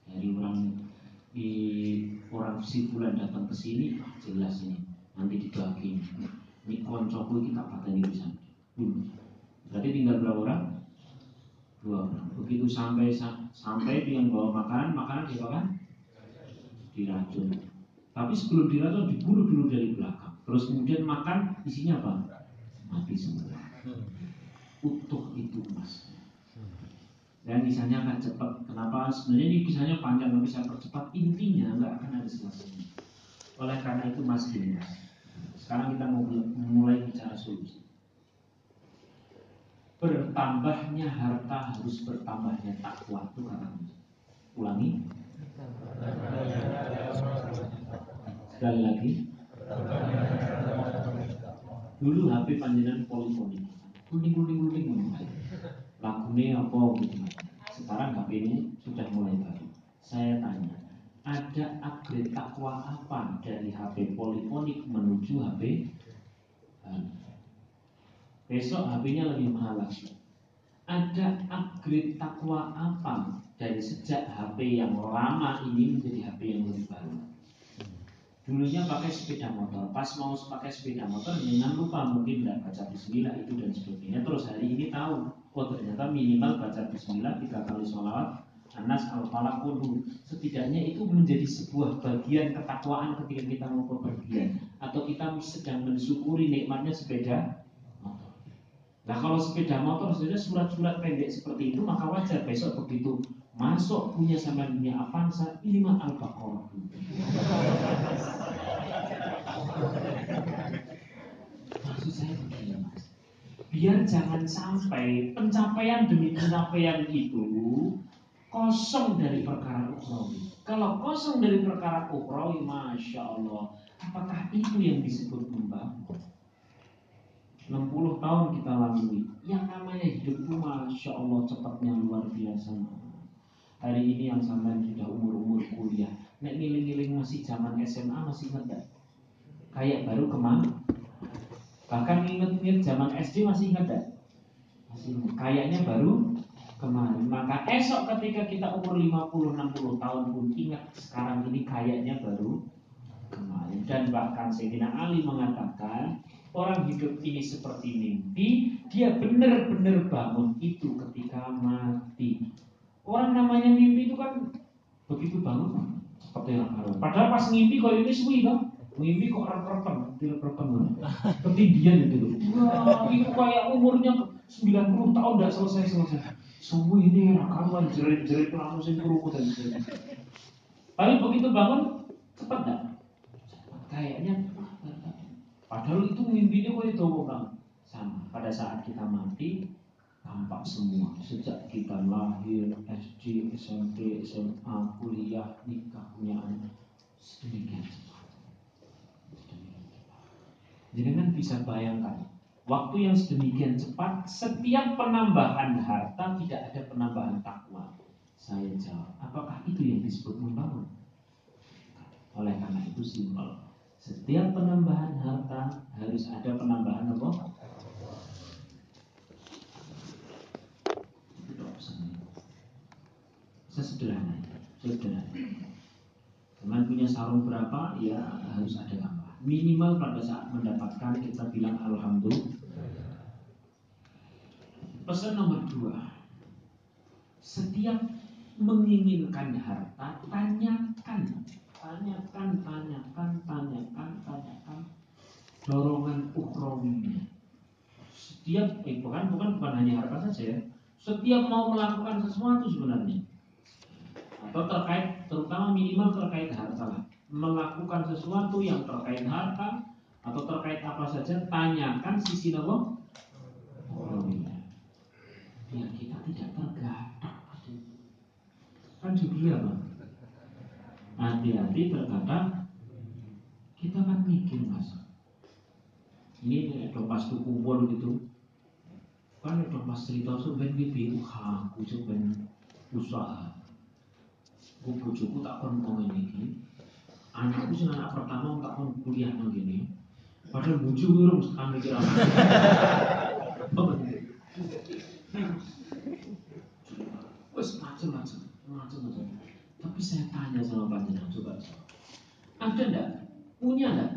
dari orang di orang si bulan datang ke sini wah jelas ini nanti dibagi ini koncoku kita pateni bisa hmm. berarti tinggal berapa orang dua orang. Begitu sampai sampai dia bawa makanan, makanan diapakan? Diracun. Tapi sebelum diracun dibunuh dulu dari belakang. Terus kemudian makan isinya apa? Mati semua. Utuh itu emas. Dan kisahnya akan cepat. Kenapa? Sebenarnya ini kisahnya panjang, tapi saya percepat. Intinya nggak akan ada selesainya. Oleh karena itu mas Sekarang kita mau mulai bicara solusi. Bertambahnya harta harus bertambahnya takwa itu karena ulangi. Sekali lagi. Dulu HP panjenengan polifonik. Kuning kuning kuning Lagunya apa gitu. Sekarang HP ini sudah mulai baru. Saya tanya, ada upgrade takwa apa dari HP polifonik menuju HP Besok HP-nya lebih mahal lagi. Ada upgrade takwa apa dari sejak HP yang lama ini menjadi HP yang lebih baru? Dulunya pakai sepeda motor, pas mau pakai sepeda motor dengan lupa mungkin tidak baca bismillah itu dan sebagainya. Terus hari ini tahu, oh ternyata minimal baca bismillah tiga kali sholawat Anas al falaq setidaknya itu menjadi sebuah bagian ketakwaan ketika kita mau bepergian atau kita sedang mensyukuri nikmatnya sepeda. Nah kalau sepeda motor sudah surat-surat pendek seperti itu maka wajar besok begitu masuk punya sama dunia Avanza ini mah al-baqarah Maksud saya begini mas Biar jangan sampai pencapaian demi pencapaian itu kosong dari perkara ukhrawi. Kalau kosong dari perkara ukhrawi, masya Allah, apakah itu yang disebut membangun? 60 tahun kita lalui, yang namanya hidup itu masya Allah cepatnya luar biasa. Hari ini yang sama sudah umur-umur kuliah, nek ngiling-ngiling masih zaman SMA masih ingat Kayak baru ke mana? Bahkan inget-inget zaman SD masih ingat gak? Masih. Kayaknya baru kemarin. Maka esok ketika kita umur 50-60 tahun pun ingat sekarang ini kayaknya baru kemarin. Dan bahkan Sayyidina Ali mengatakan orang hidup ini seperti mimpi, dia benar-benar bangun itu ketika mati. Orang namanya mimpi itu kan begitu bangun seperti yang baru. Padahal pas mimpi kalau ini suwi kan, mimpi kok rep-repen, rep-repen, ketindian gitu. Wah, itu kayak umurnya 90 tahun tidak selesai-selesai. Semua ini rekaman jerit-jerit langsung kerukut dan Tapi begitu bangun cepat dah. Kayaknya padahal itu mimpinya kok itu bang sama. Pada saat kita mati tampak semua sejak kita lahir SD SMP SMA kuliah nikah punya anak sedemikian cepat. Jadi kan bisa bayangkan Waktu yang sedemikian cepat, setiap penambahan harta tidak ada penambahan takwa. Saya jawab, apakah itu yang disebut membangun? Oleh karena itu simpel. Setiap penambahan harta harus ada penambahan apa? Sesederhana, sederhana. Teman punya sarung berapa, ya harus ada tambah minimal pada saat mendapatkan kita bilang alhamdulillah. Pesan nomor dua, setiap menginginkan harta, tanyakan, tanyakan, tanyakan, tanyakan, tanyakan dorongan ukhrawinya. Setiap, eh, bukan, bukan, bukan hanya harta saja ya. Setiap mau melakukan sesuatu sebenarnya, atau terkait, terutama minimal terkait harta melakukan sesuatu yang terkait harta atau terkait apa saja, tanyakan sisi Allah Biar kita tidak tergadak. Kan judulnya apa? Hati-hati terkadang kita kan mikir mas. Ini ada pas kumpul gitu. Kan ada pas cerita sebenarnya bibi aku sebenarnya usaha. Gue bujuku tak kontongan ini anakku sih anak pertama tak pun kuliah nang gini padahal buju urung sekarang mikir apa [LAUGHS] macam-macam macam-macam tapi saya tanya sama panjenengan coba ada ndak punya ndak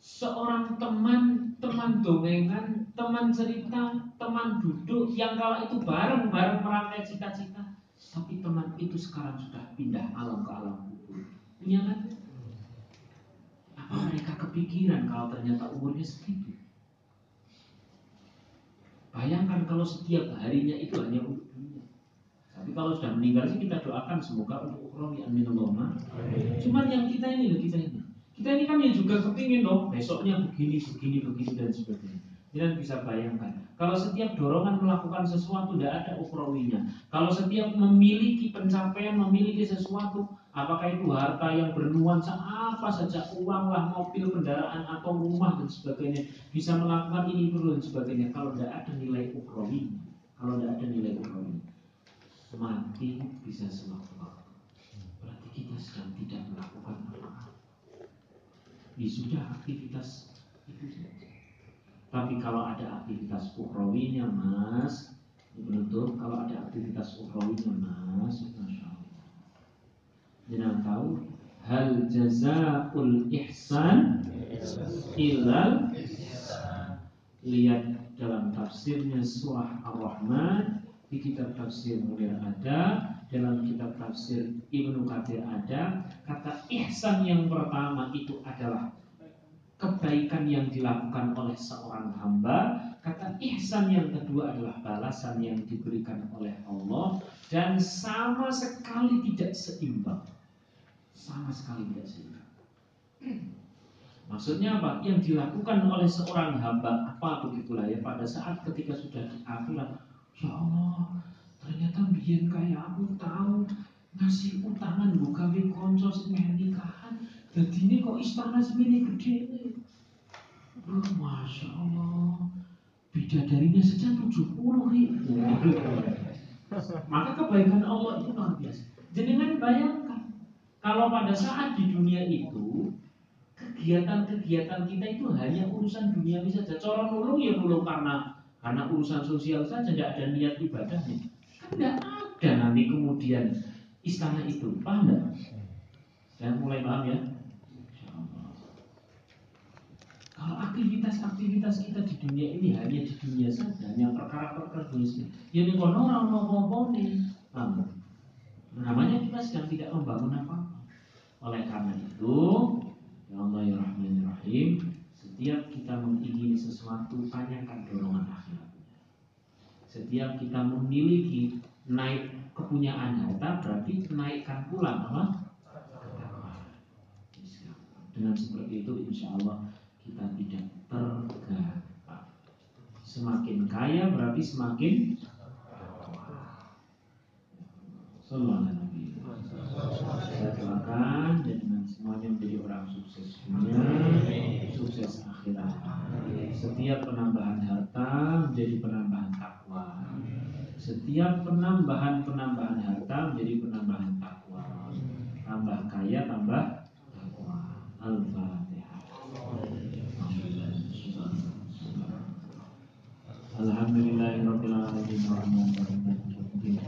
seorang teman teman dongengan teman cerita teman duduk yang kala itu bareng bareng merangkai cita-cita tapi teman itu sekarang sudah pindah alam ke alam kubur punya kan mereka kepikiran kalau ternyata umurnya segitu? Bayangkan kalau setiap harinya itu hanya untuk. Tapi kalau sudah meninggal sih kita doakan semoga untuk ukhrawi amin Allahumma. Cuman yang kita ini loh kita ini. Kita ini kan ya juga kepingin dong besoknya begini, begini, begini dan sebagainya. Jangan bisa bayangkan. Kalau setiap dorongan melakukan sesuatu tidak ada ukrawinya. Kalau setiap memiliki pencapaian, memiliki sesuatu, apakah itu harta yang bernuansa apa saja, uang lah, mobil, kendaraan atau rumah dan sebagainya, bisa melakukan ini dulu dan sebagainya. Kalau tidak ada nilai ukrawinya, kalau tidak ada nilai ukrawinya, mati bisa sewaktu-waktu. Berarti kita sedang tidak melakukan apa-apa sudah aktivitas itu saja. Tapi kalau ada aktivitas ukrawinya mas, betul kalau ada aktivitas ukrawinya mas, masya Allah. Jangan tahu hal jazaul ihsan ilal lihat dalam tafsirnya surah Ar-Rahman di kitab tafsir Munir ada dalam kitab tafsir Ibnu Katsir ada kata ihsan yang pertama itu adalah kebaikan yang dilakukan oleh seorang hamba. Kata ihsan yang kedua adalah balasan yang diberikan oleh Allah. Dan sama sekali tidak seimbang. Sama sekali tidak seimbang. Maksudnya apa? Yang dilakukan oleh seorang hamba apa begitulah ya pada saat ketika sudah di ya Allah, ternyata biar kayak aku tahu ngasih utangan buka konco sing nikahan. Jadi ini kok istana segini gede ini oh, Masya Allah. Bidadarinya saja 70 ribu maka kebaikan Allah itu luar biasa. Kan bayangkan kalau pada saat di dunia itu kegiatan-kegiatan kita itu hanya urusan dunia saja. Corong nulung ya nulung karena karena urusan sosial saja tidak ada niat ibadahnya tidak ada nanti kemudian istana itu. Paham tidak? Saya mulai paham ya? Kalau aktivitas-aktivitas kita di dunia ini hanya di dunia saja, hanya perkara-perkara dunia ya ini kono orang mau apa nih, Namanya kita sedang tidak membangun apa-apa. Oleh karena itu, ya Allah ya Rahman ya Rahim, setiap kita mengingini sesuatu, tanyakan dorongan akhirat. Setiap kita memiliki naik kepunyaan harta berarti naikkan pula apa? Dengan seperti itu insya Allah kita tidak tergapa. Semakin kaya berarti semakin Sallallahu Nabi. Saya doakan dengan semuanya menjadi orang sukses dunia, sukses akhirat. Setiap penambahan harta menjadi penambahan takwa. Setiap penambahan-penambahan harta menjadi penambahan takwa. Tambah kaya, tambah takwa. Al-Fatihah. Alhamdulillahirabbil alamin arrahmanirrahim.